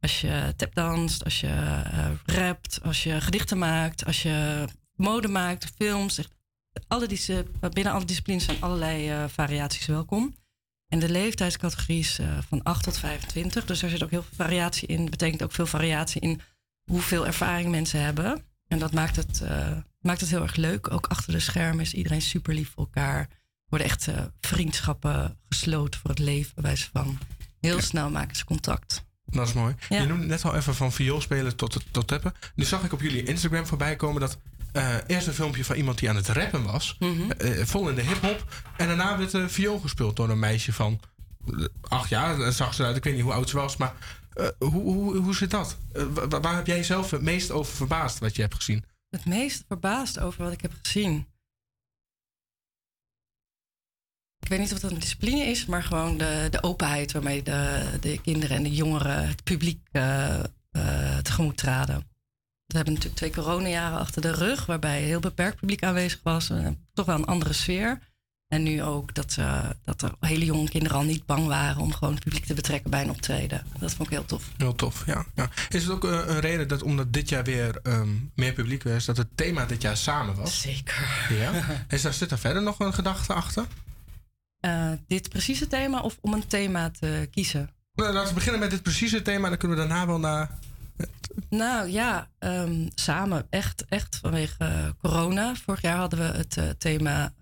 als je tapdanst, als je eh, rapt, als je gedichten maakt, als je mode maakt, films. Alle binnen alle disciplines zijn allerlei eh, variaties welkom. En de leeftijdscategorie is eh, van 8 tot 25. Dus daar zit ook heel veel variatie in. Dat betekent ook veel variatie in hoeveel ervaring mensen hebben. En dat maakt het, maakt het heel erg leuk. Ook achter de schermen is iedereen super lief voor elkaar. Er worden echt vriendschappen gesloten voor het leven, bij wijze van. Heel snel maken ze contact. Dat is mooi. Ja. Je noemde net al even van vioolspelen tot, tot tappen. Nu zag ik op jullie Instagram voorbij komen dat... eh, eerst een filmpje van iemand die aan het rappen was. Mhm. eh, vol in de hip-hop. En daarna werd de viool gespeeld door een meisje van eh, acht jaar. Zag ze uit. Ik weet niet hoe oud ze was. Maar eh, hoe, hoe, hoe zit dat? Eh, wa- wa- waar heb jij jezelf het meest over verbaasd wat je hebt gezien? Het meest verbaasd over wat ik heb gezien. Ik weet niet of dat een discipline is, maar gewoon de, de openheid waarmee de, de kinderen en de jongeren, het publiek eh, tegemoet traden. We hebben natuurlijk twee coronajaren achter de rug, waarbij heel beperkt publiek aanwezig was. toch wel een andere sfeer. En nu ook dat, eh, dat er hele jonge kinderen al niet bang waren om gewoon het publiek te betrekken bij een optreden. Dat vond ik heel tof. Heel tof, ja. ja. Is het ook eh, een reden dat omdat dit jaar weer ehm, meer publiek was, dat het thema dit jaar samen was? Zeker. Ja. Is daar, zit daar verder nog een gedachte achter? Eh, dit precieze thema of om een thema te kiezen? Nou, laten we beginnen met dit precieze thema. Dan kunnen we daarna wel naar... Nou ja, ehm, samen. Echt, echt vanwege eh, corona. Vorig jaar hadden we het eh, thema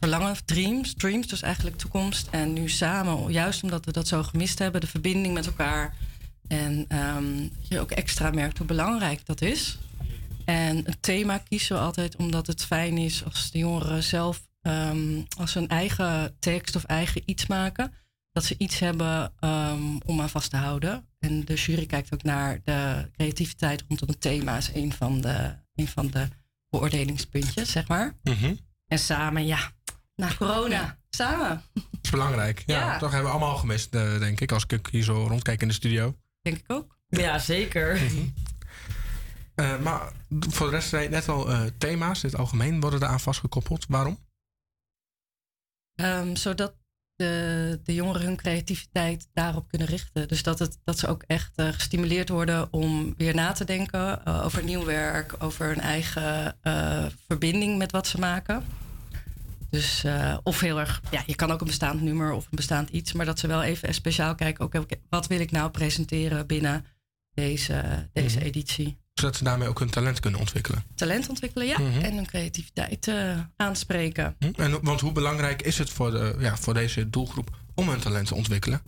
verlangen, dreams, dreams, dus eigenlijk toekomst. En nu samen, juist omdat we dat zo gemist hebben, de verbinding met elkaar. En ehm, je ook extra merkt hoe belangrijk dat is. En een thema kiezen we altijd omdat het fijn is als de jongeren zelf, ehm, als ze een eigen tekst of eigen iets maken, dat ze iets hebben ehm, om aan vast te houden. En de jury kijkt ook naar de creativiteit rondom het thema, is een van de, een van de beoordelingspuntjes, zeg maar. Mhm. En samen, ja, na corona, samen. Dat is belangrijk. Ja, Ja. toch hebben we allemaal gemist, eh, denk ik. Als ik hier zo rondkijk in de studio. Denk ik ook. Ja, zeker. Eh, maar voor de rest zei je net al eh, thema's in het algemeen worden eraan vastgekoppeld. Waarom? Ehm, zodat de, de jongeren hun creativiteit daarop kunnen richten. Dus dat, het, dat ze ook echt eh, gestimuleerd worden om weer na te denken eh, over nieuw werk, over hun eigen eh, verbinding met wat ze maken. Dus, of heel erg, ja, je kan ook een bestaand nummer of een bestaand iets, maar dat ze wel even speciaal kijken, oké, oké, wat wil ik nou presenteren binnen deze, deze Mhm. editie? Zodat ze daarmee ook hun talent kunnen ontwikkelen. Talent ontwikkelen, ja. Mhm. En hun creativiteit eh, aanspreken. Hm? En, want hoe belangrijk is het voor, de, ja, voor deze doelgroep om hun talent te ontwikkelen?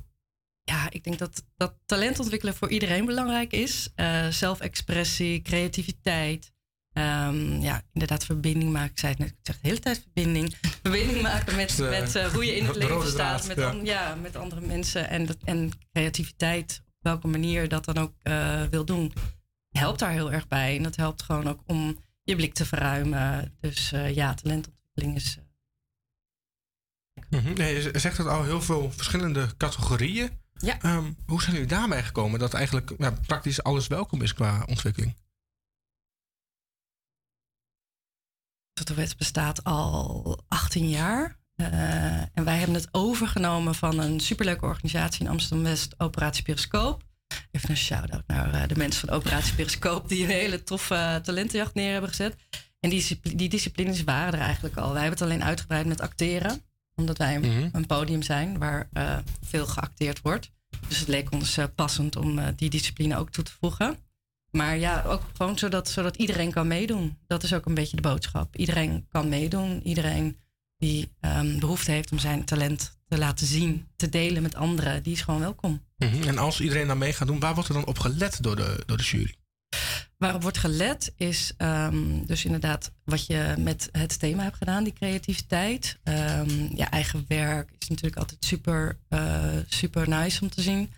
Ja, ik denk dat, dat talent ontwikkelen voor iedereen belangrijk is. Eh, zelfexpressie, creativiteit. Ehm, ja, inderdaad, verbinding maken. Ik zei het net, ik zeg de hele tijd verbinding. Verbinding maken met, De- met eh, hoe je in het leven staat. met, ja. an- ja, met andere mensen. En, dat, en creativiteit, op welke manier je dat dan ook wil doen, helpt daar heel erg bij. En dat helpt gewoon ook om je blik te verruimen. Dus eh, ja, talentontwikkeling is. Mhm. Nee, je zegt het al heel veel verschillende categorieën. Ja. Ehm, hoe zijn jullie daarmee gekomen dat eigenlijk ja, praktisch alles welkom is qua ontwikkeling? Wet bestaat al 18 jaar. Eh, en wij hebben het overgenomen van een superleuke organisatie in Amsterdam-West, Operatie Periscoop. Even een shout-out naar eh, de mensen van Operatie Periscoop die een hele toffe eh, talentenjacht neer hebben gezet. En die, die disciplines waren er eigenlijk al. Wij hebben het alleen uitgebreid met acteren, omdat wij een, Mhm. een podium zijn waar eh, veel geacteerd wordt. Dus het leek ons passend om die discipline ook toe te voegen. Maar ja, ook gewoon zodat, zodat iedereen kan meedoen. Dat is ook een beetje de boodschap. Iedereen kan meedoen. Iedereen die ehm, behoefte heeft om zijn talent te laten zien, te delen met anderen, die is gewoon welkom. Mhm. En als iedereen daar mee gaat doen, waar wordt er dan op gelet door de, door de jury? Waarop wordt gelet is ehm, dus inderdaad wat je met het thema hebt gedaan, die creativiteit. Ehm ja, eigen werk is natuurlijk altijd super, eh, super nice om te zien.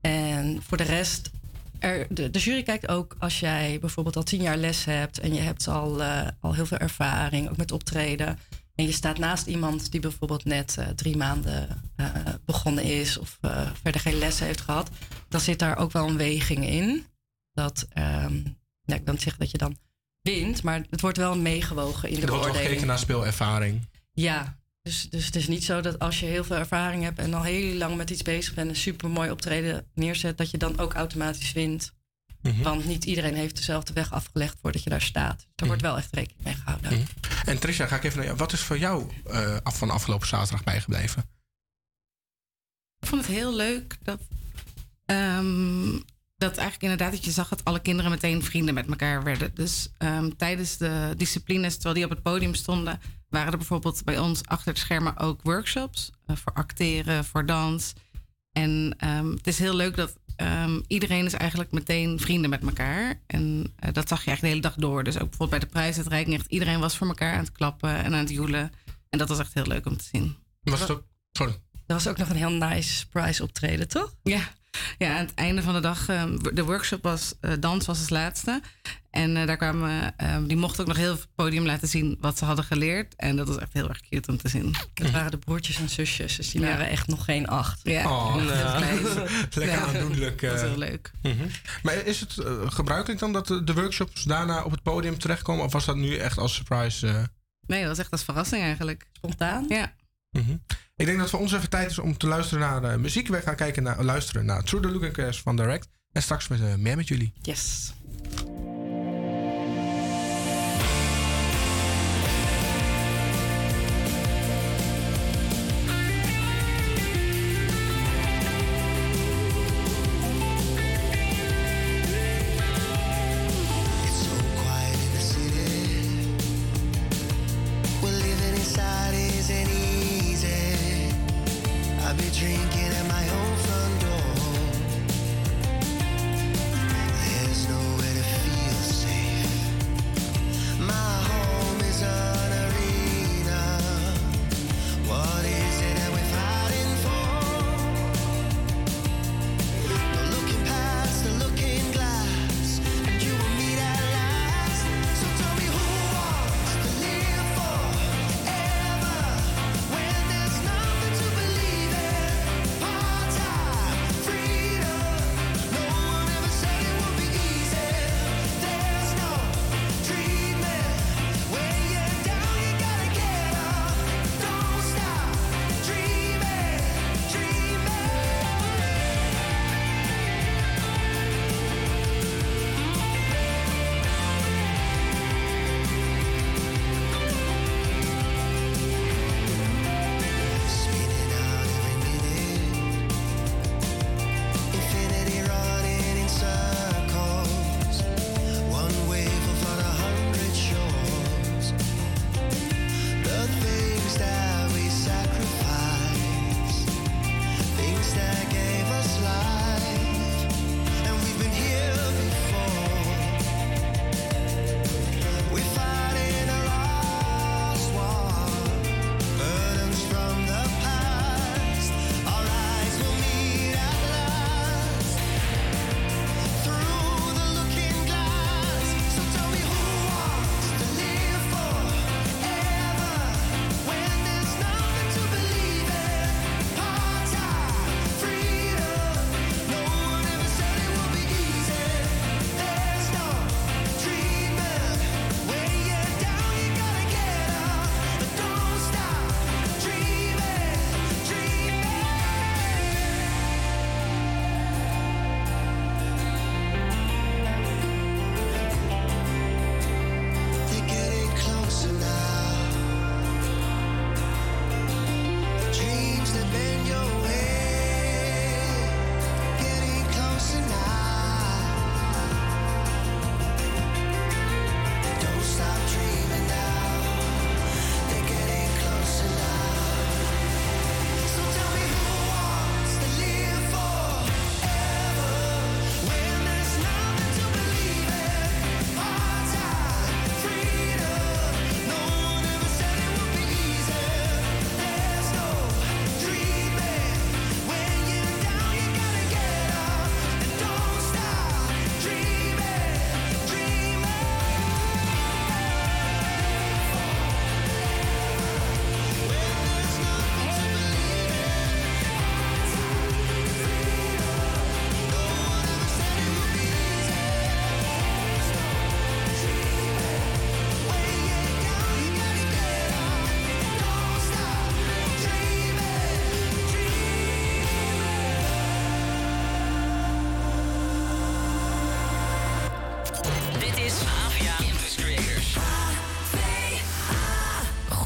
En voor de rest, er, de, de jury kijkt ook als jij bijvoorbeeld al tien jaar les hebt en je hebt al, eh, al heel veel ervaring, ook met optreden. En je staat naast iemand die bijvoorbeeld net eh, drie maanden eh, begonnen is of eh, verder geen lessen heeft gehad. Dan zit daar ook wel een weging in. Dat, ehm, ja, ik wil niet zeggen dat je dan wint, maar het wordt wel meegewogen in de Er wordt wel beoordeling. gekeken naar speelervaring. Ja, dus, dus het is niet zo dat als je heel veel ervaring hebt en al heel lang met iets bezig bent en een super mooi optreden neerzet, dat je dan ook automatisch wint. Mhm. Want niet iedereen heeft dezelfde weg afgelegd voordat je daar staat. Dus daar wordt wel echt rekening mee gehouden. Mhm. En Trisha, ga ik even naar jou. Wat is voor jou eh, af van afgelopen zaterdag bijgebleven? Ik vond het heel leuk dat, ehm, dat eigenlijk inderdaad dat je zag dat alle kinderen meteen vrienden met elkaar werden. Dus ehm, tijdens de disciplines, terwijl die op het podium stonden, waren er bijvoorbeeld bij ons achter de schermen ook workshops eh, voor acteren, voor dans. En ehm, het is heel leuk dat ehm, iedereen is eigenlijk meteen vrienden met elkaar. En eh, dat zag je eigenlijk de hele dag door. Dus ook bijvoorbeeld bij de prijsuitreiking, echt iedereen was voor elkaar aan het klappen en aan het joelen. En dat was echt heel leuk om te zien. Was het ook, sorry. Er was ook nog een heel nice surprise optreden, toch? Ja, ja aan het einde van de dag, ehm, de workshop was, eh, dans was als laatste. En eh, daar kwamen, ehm, die mochten ook nog heel veel podium laten zien wat ze hadden geleerd. En dat was echt heel erg cute om te zien. Het waren de broertjes en zusjes, dus die Ja. waren echt nog geen acht. Ja, Oh, klein. lekker Ja, aandoenlijk. Dat was eh. heel leuk. Mhm. Maar is het gebruikelijk dan dat de, workshops daarna op het podium terechtkomen? Of was dat nu echt als surprise? Nee, dat was echt als verrassing eigenlijk. Spontaan? Ja. Mhm. Ik denk dat voor ons even tijd is om te luisteren naar eh, muziek. We gaan kijken naar, luisteren naar True the Look and Cares van Direct. En straks met, eh, meer met jullie. Yes.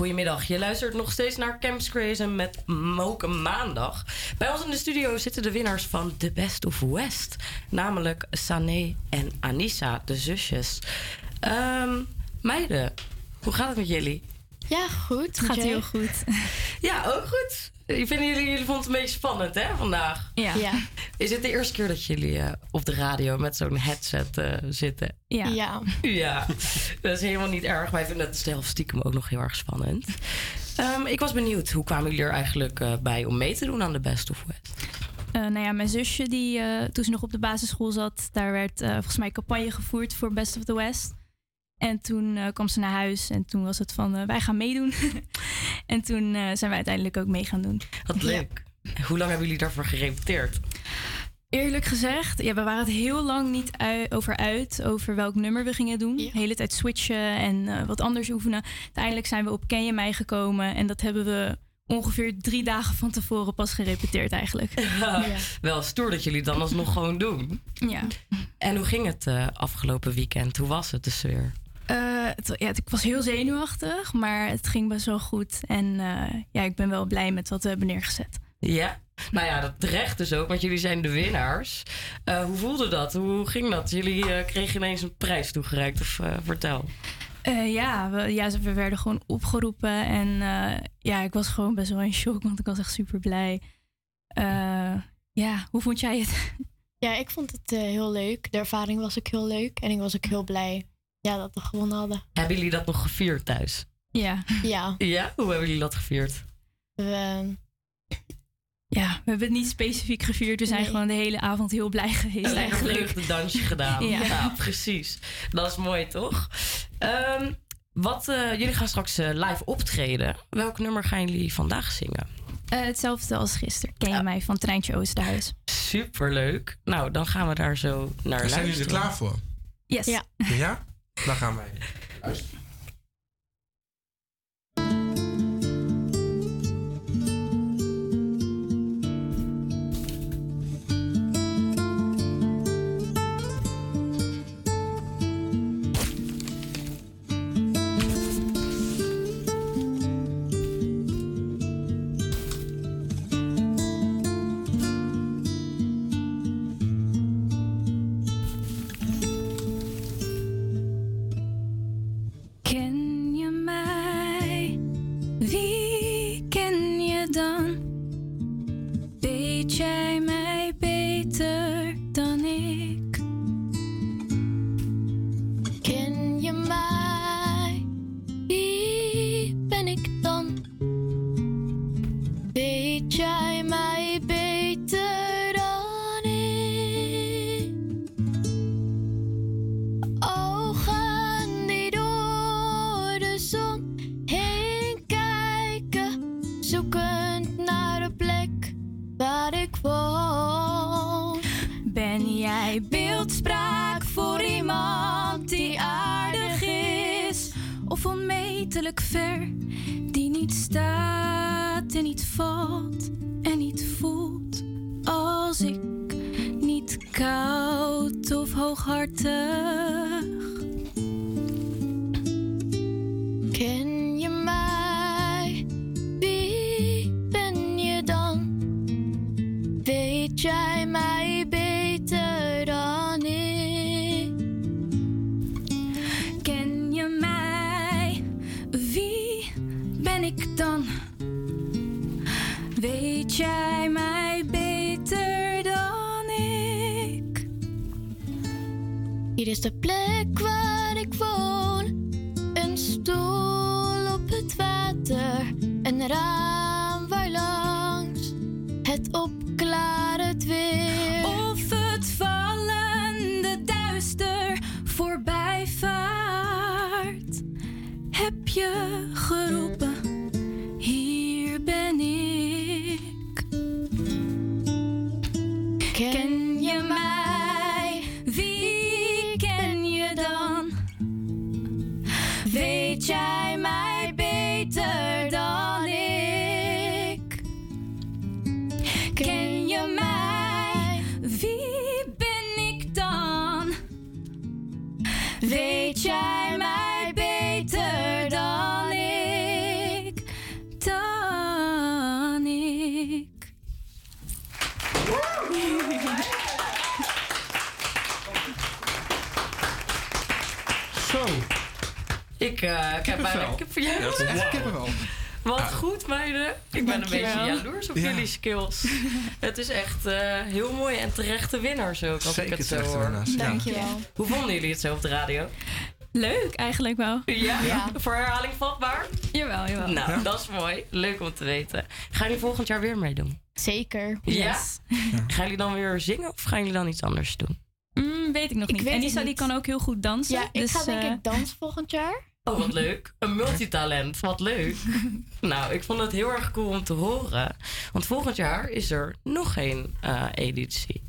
Goedemiddag, je luistert nog steeds naar Camps Crazy met Moken Maandag. Bij ons in de studio zitten de winnaars van The Best of West. Namelijk Sané en Anissa, de zusjes. Ehm, meiden, hoe gaat het met jullie? Ja, goed. Gaat heel goed. Ja, ook goed. Ik vind jullie, jullie vonden het een beetje spannend, hè, vandaag? Ja. Ja. Is het de eerste keer dat jullie eh, op de radio met zo'n headset eh, zitten? Ja. Ja. Ja, dat is helemaal niet erg. Wij vinden het zelf stiekem ook nog heel erg spannend. Ehm, ik was benieuwd, hoe kwamen jullie er eigenlijk eh, bij om mee te doen aan de Best of West? Eh, nou ja, mijn zusje, die, eh, toen ze nog op de basisschool zat, daar werd eh, volgens mij campagne gevoerd voor Best of the West. En toen eh, kwam ze naar huis en toen was het van, eh, wij gaan meedoen. en toen eh, zijn wij uiteindelijk ook mee gaan doen. Wat leuk. Hoe lang hebben jullie daarvoor gerepeteerd? Eerlijk gezegd, ja, we waren het heel lang niet ui- over uit, over welk nummer we gingen doen. De hele tijd switchen en eh, wat anders oefenen. Uiteindelijk zijn we op Ken je mij gekomen en dat hebben we ongeveer drie dagen van tevoren pas gerepeteerd eigenlijk. Wel stoer dat jullie dan alsnog gewoon doen. Ja. En hoe ging het eh, afgelopen weekend? Hoe was het de sfeer? Eh, het, ja, het- ik was heel zenuwachtig, maar het ging best wel goed. En eh, ja, ik ben wel blij met wat we hebben neergezet. Ja, nou ja, dat terecht dus ook, want jullie zijn de winnaars. Eh, hoe voelde dat? Hoe ging dat? Jullie eh, kregen ineens een prijs toegereikt, of eh, vertel. Eh, ja, we, ja, we werden gewoon opgeroepen. En eh, ja, ik was gewoon best wel in shock, want ik was echt super blij. Eh, ja, hoe vond jij het? Ja, ik vond het eh, heel leuk. De ervaring was ook heel leuk. En ik was ook heel blij ja, dat we gewonnen hadden. Hebben jullie dat nog gevierd thuis? Ja. Ja. Ja? Hoe hebben jullie dat gevierd? We, Ja, we hebben het niet specifiek gevierd. We zijn Nee. gewoon de hele avond heel blij geweest Een eigenlijk. een dansje gedaan. Ja. Ja. precies. Dat is mooi, toch? Ehm, wat, eh, jullie gaan straks eh, live optreden. Welk nummer gaan jullie vandaag zingen? Eh, hetzelfde als gisteren. Ken je mij van Treintje Oosterhuis? Superleuk. Nou, dan gaan we daar zo naar Zijn luisteren. jullie er klaar voor? Yes. Ja. Ja? Dan gaan wij luisteren. Niet staat en niet valt en niet voelt als ik? Niet koud of hooghartig. Ken Hier is eh, ik heb bijna Kippenvel. kip, ja, Ja, dat is echt kippenvel. Wat Ja. goed, meiden. Ik ben een beetje jaloers op Ja. jullie skills. Het is echt eh, heel mooi en terechte winnaars ook, als Zeker ik het zo terechte hoor. winnaars, ja. Dankjewel. Hoe vonden jullie het zo op de radio? Leuk, eigenlijk wel. Ja? Ja. Voor herhaling vatbaar? Jawel, jawel. Nou, dat is mooi. Leuk om te weten. Gaan jullie volgend jaar weer meedoen? Zeker. Ja? Gaan jullie dan weer zingen of gaan jullie dan iets anders doen? Mm, weet ik nog Ik niet. weet En het Isa die kan ook heel goed dansen. Ja, ik dus, ga denk eh, ik dansen volgend jaar. Oh, wat leuk. Een multitalent. Wat leuk. nou, ik vond het heel erg cool om te horen. Want volgend jaar is er nog geen eh, editie.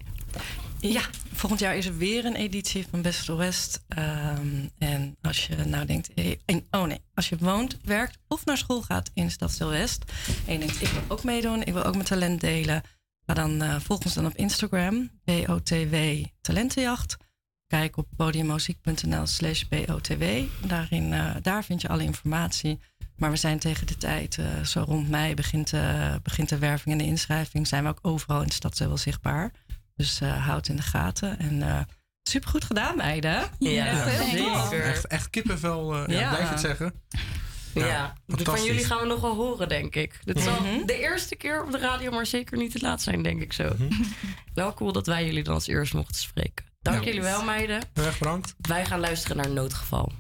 Ja, volgend jaar is er weer een editie van Best of the West. Ehm, en als je nou denkt, en- oh nee, als je woont, werkt of naar school gaat in Stadsdeel West. En je denkt, ik wil ook meedoen, ik wil ook mijn talent delen. Ga dan, eh volg ons dan op Instagram, BOTW Talentenjacht. Kijk op podiummuziek.nl slash BOTW. Daarin, eh, daar vind je alle informatie. Maar we zijn tegen de tijd, eh, zo rond mei begint, eh, begint de werving en de inschrijving. Zijn we ook overal in de stad wel zichtbaar. Dus eh houd in de gaten. En eh supergoed gedaan, meiden. Ja, Echt zeker. Echt, echt kippenvel, eh, ja. Ja. blijf het zeggen. Ja, van fantastisch. jullie gaan we nog wel horen, denk ik. Dit zal Mhm. de eerste keer op de radio, maar zeker niet de laatste zijn, denk ik zo. Wel cool dat wij jullie dan als eerst mochten spreken. Dank Ja. jullie wel, meiden. Heel erg bedankt. Wij gaan luisteren naar Noodgeval.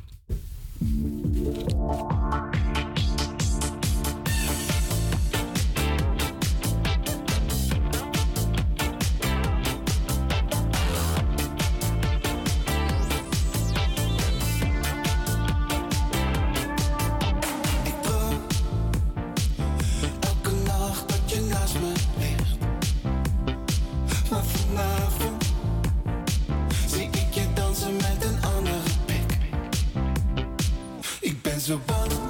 Ik ben zo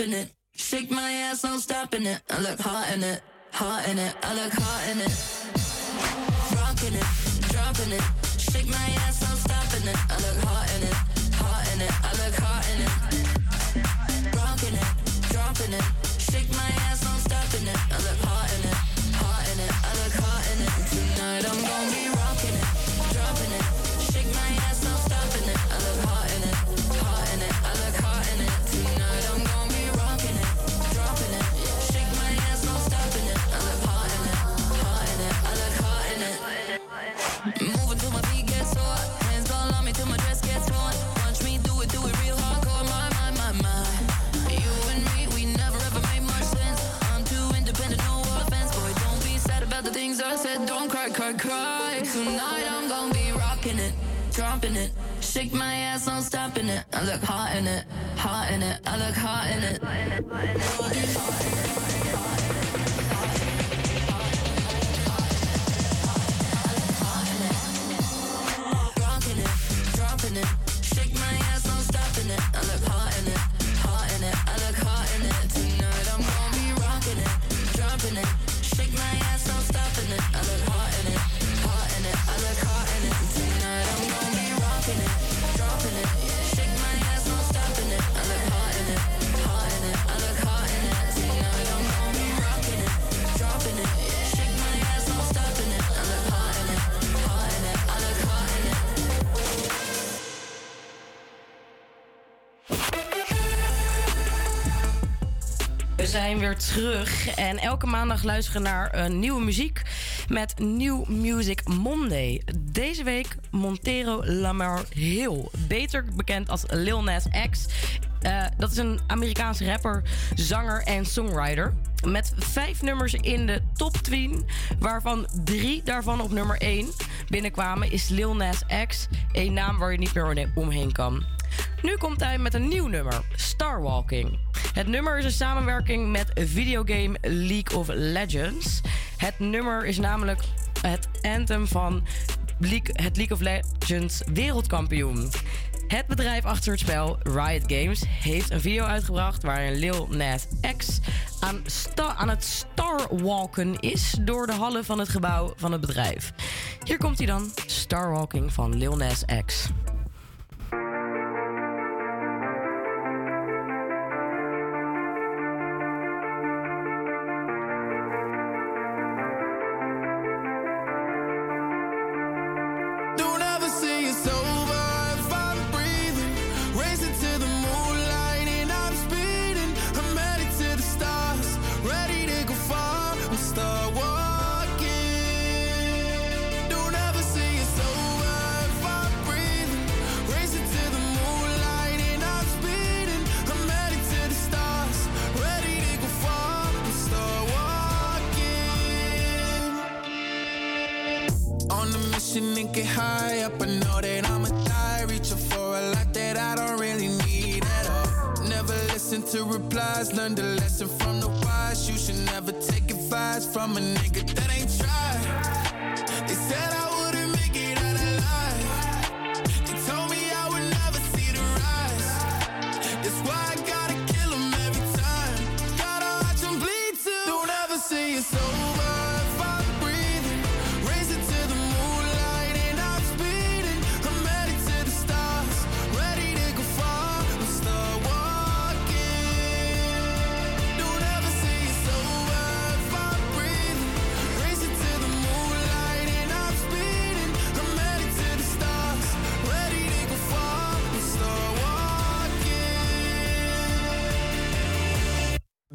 dropping it. Shake my ass, no stopping it. I look hot in it, hot in it. I dropping it. Shake my ass, I'm stopping it. I look hot in it, hot in it. I look hot in it. Rocking terug en elke maandag luisteren naar een nieuwe muziek met New Music Monday. Deze week Montero Lamar Hill, beter bekend als Lil Nas X. Eh, dat is een Amerikaanse rapper, zanger en songwriter. Met vijf nummers in de top 10, waarvan drie daarvan op nummer 1 binnenkwamen, is Lil Nas X een naam waar je niet meer omheen kan. Nu komt hij met een nieuw nummer, Starwalking. Het nummer is een samenwerking met videogame League of Legends. Het nummer is namelijk het anthem van League- het League of Legends wereldkampioen. Het bedrijf achter het spel, Riot Games, heeft een video uitgebracht waarin Lil Nas X aan, sta- aan het starwalken is door de hallen van het gebouw van het bedrijf. Hier komt hij dan, Starwalking van Lil Nas X.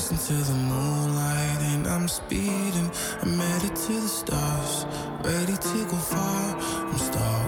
racing to the moonlight, and I'm speeding. I'm headed to the stars, ready to go far. I'm start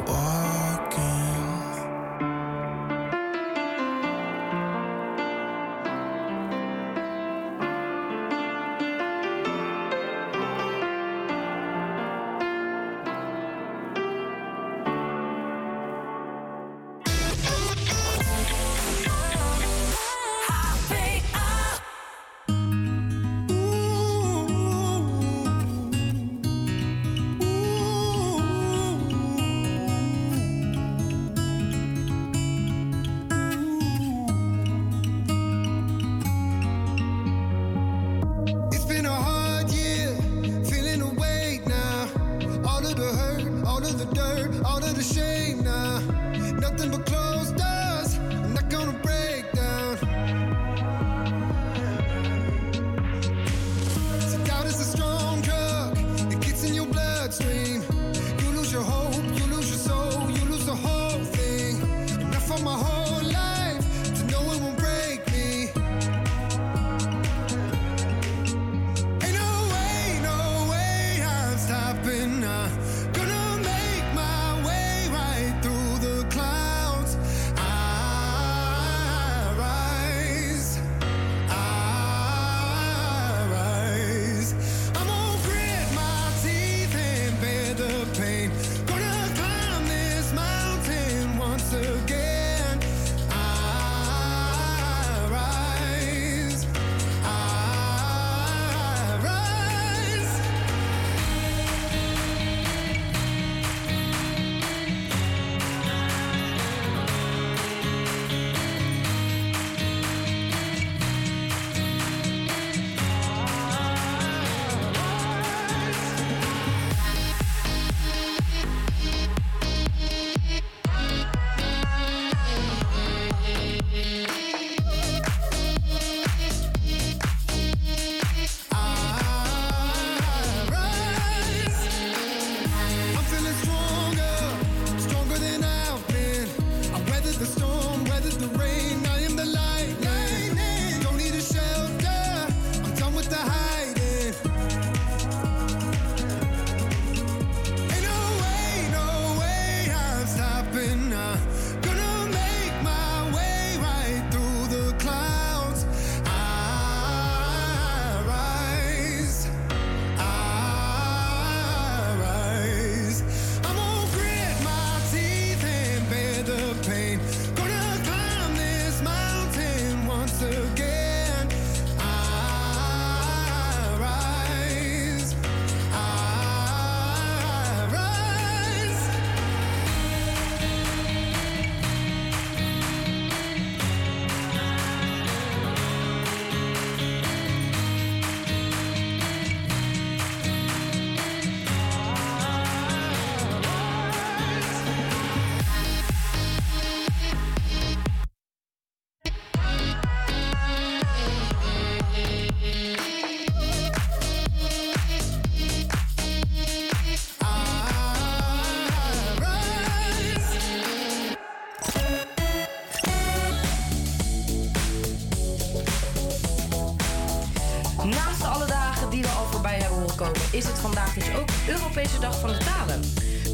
Dag van de Talen.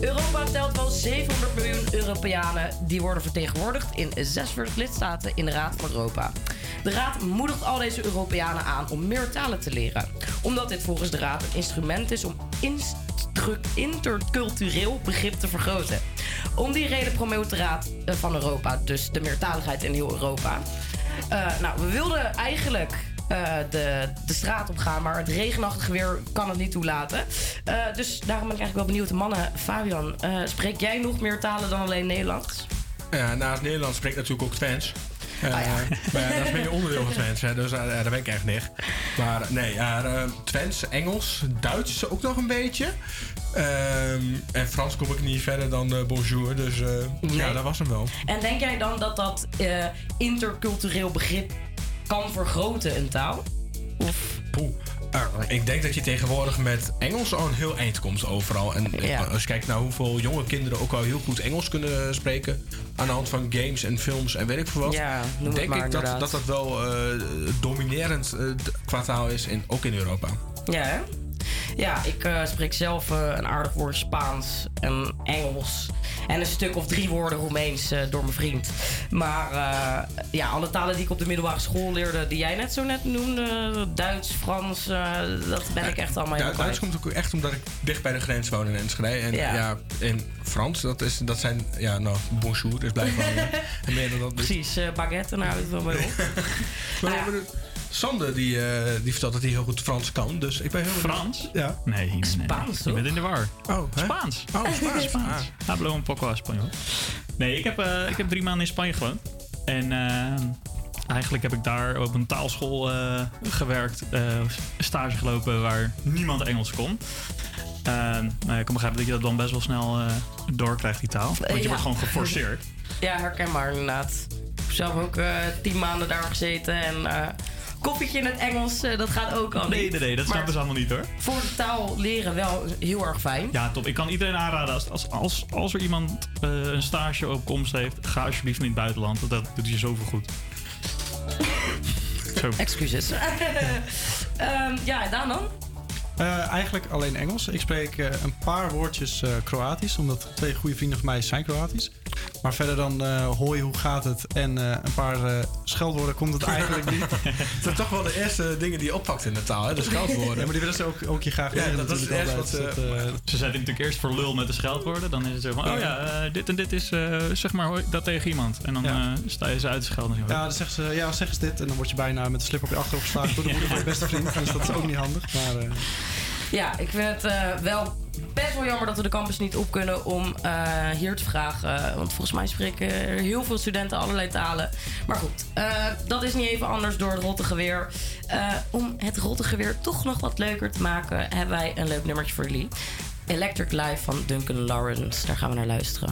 Europa telt wel 700 miljoen Europeanen die worden vertegenwoordigd in 46 lidstaten in de Raad van Europa. De Raad moedigt al deze Europeanen aan om meer talen te leren, omdat dit volgens de Raad een instrument is om intercultureel begrip te vergroten. Om die reden promoot de Raad eh, van Europa dus de meertaligheid in heel Europa. Eh, nou, we wilden eigenlijk eh, de, de straat op gaan, maar het regenachtige weer kan het niet toelaten. Eh, dus daarom ben ik eigenlijk wel benieuwd. Mannen, Fabian, eh, spreek jij nog meer talen dan alleen Nederlands? Ja, naast Nederlands spreekt natuurlijk ook Twents. Ah, ja. Maar ja, dat ben je onderdeel van Twents, hè, dus daar ben ik echt niet. Maar nee, ja, Twents, Engels, Duits ook nog een beetje. Ehm, en Frans kom ik niet verder dan eh, bonjour, dus eh, ja, dat was hem wel. En denk jij dan dat dat intercultureel begrip kan vergroten, een taal? Of Poeh. Eh, ik denk dat je tegenwoordig met Engels al een heel eind komt overal. En Ja. als je kijkt naar hoeveel jonge kinderen ook al heel goed Engels kunnen spreken. Aan de hand van games en films en weet ik veel wat. Ja, denk maar ik dat, dat dat wel eh, dominerend eh, qua taal is, in, ook in Europa. Ja, hè? Ja, ik eh, spreek zelf eh, een aardig woord Spaans en Engels. En een stuk of drie woorden Roemeens eh, door mijn vriend. Maar ja, alle talen die ik op de middelbare school leerde, die jij net zo net noemde, Duits, Frans, dat ben ik echt allemaal Ja, helemaal Duits kwijt. komt ook echt omdat ik dicht bij de grens woon in Enschede. En Ja. ja, in Frans, dat, is, dat zijn, ja, nou, bonjour is blijkbaar. meer dan dat niet. Precies, baguette, en houdt het wel mee op. Maar, Sander die, eh, die vertelt dat hij heel goed Frans kan. Dus ik ben heel. Frans? Ja. Nee, nee, nee. Spaans, Je bent in de war. Oh, hè? Spaans. Oh, Spaans. Spaans. Hablo un poco español. Nee, ik heb, eh, ik heb drie maanden in Spanje gewoond. En eh, eigenlijk heb ik daar op een taalschool eh, gewerkt. eh, stage gelopen waar niemand Engels kon. Nou, ik kan begrijpen dat je dat dan best wel snel eh, doorkrijgt, die taal. Want je ja. wordt gewoon geforceerd. Ja, herkenbaar inderdaad. Ik heb zelf ook eh, tien maanden daar gezeten en eh koffietje in het Engels, eh, dat gaat ook al Nee, niet. nee, nee, dat Maar snappen ze allemaal niet hoor. Voor de taal leren wel heel erg fijn. Ja, top. Ik kan iedereen aanraden, als, als, als, als er iemand eh, een stage op komst heeft, ga alsjeblieft in het buitenland. Dat, dat doet je zoveel goed. Zo. Excuses. Ehm, ja, en Daan dan? Eh, eigenlijk alleen Engels. Ik spreek eh, een paar woordjes eh, Kroatisch, omdat twee goede vrienden van mij zijn Kroatisch. Maar verder dan eh hoi, hoe gaat het? En eh, een paar eh, scheldwoorden komt het eigenlijk niet. Het zijn toch wel de eerste dingen die je oppakt in de taal, hè? De scheldwoorden. Ja, maar die willen ze ook, ook je graag Ja, leren dat is het wat altijd. ze- Dat, Ze zetten natuurlijk eerst voor lul met de scheldwoorden. Dan is het zo van, oh ja, dit en dit is, eh, zeg maar hoi, dat tegen iemand. En dan Ja. eh, sta je ze uit te schelden. ja, dan zeggen ze, ja, zeg eens dit. En dan word je bijna met de slip op je achterhoofd geslagen door de moeder van je beste vriend. Dus dat is ook niet handig. Maar, Ja, ik vind het eh, wel best wel jammer dat we de campus niet op kunnen om eh, hier te vragen. Want volgens mij spreken er heel veel studenten allerlei talen. Maar goed, eh, dat is niet even anders door het rotte geweer. Eh, om het rotte geweer toch nog wat leuker te maken, hebben wij een leuk nummertje voor jullie. Electric Life van Duncan Lawrence. Daar gaan we naar luisteren.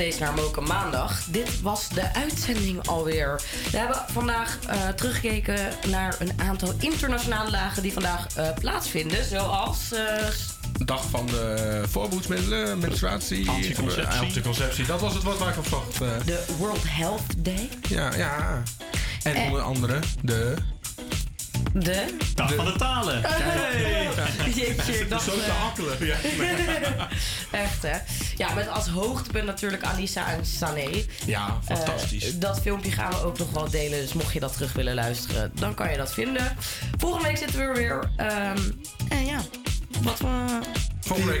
Steeds naar Moken Maandag. Dit was de uitzending alweer. We hebben vandaag eh, teruggekeken naar een aantal internationale dagen die vandaag eh, plaatsvinden. Zoals eh, Dag van de voorboedsmiddelen, menstruatie, Anticonceptie. anticonceptie. Dat was het woord waar ik op zocht. eh. de World Health Day. Ja, ja. En onder andere de... De? Dag van de talen. Hey. Jeetje, ik dacht, Zo te hakkelen. Ja. Echt hè? Ja, met als hoogtepunt natuurlijk Alisa en Sané. Ja, fantastisch. Eh, dat filmpje gaan we ook nog wel delen. Dus mocht je dat terug willen luisteren, dan kan je dat vinden. Volgende week zitten we er weer. Ehm, en ja, wat we. Volgende week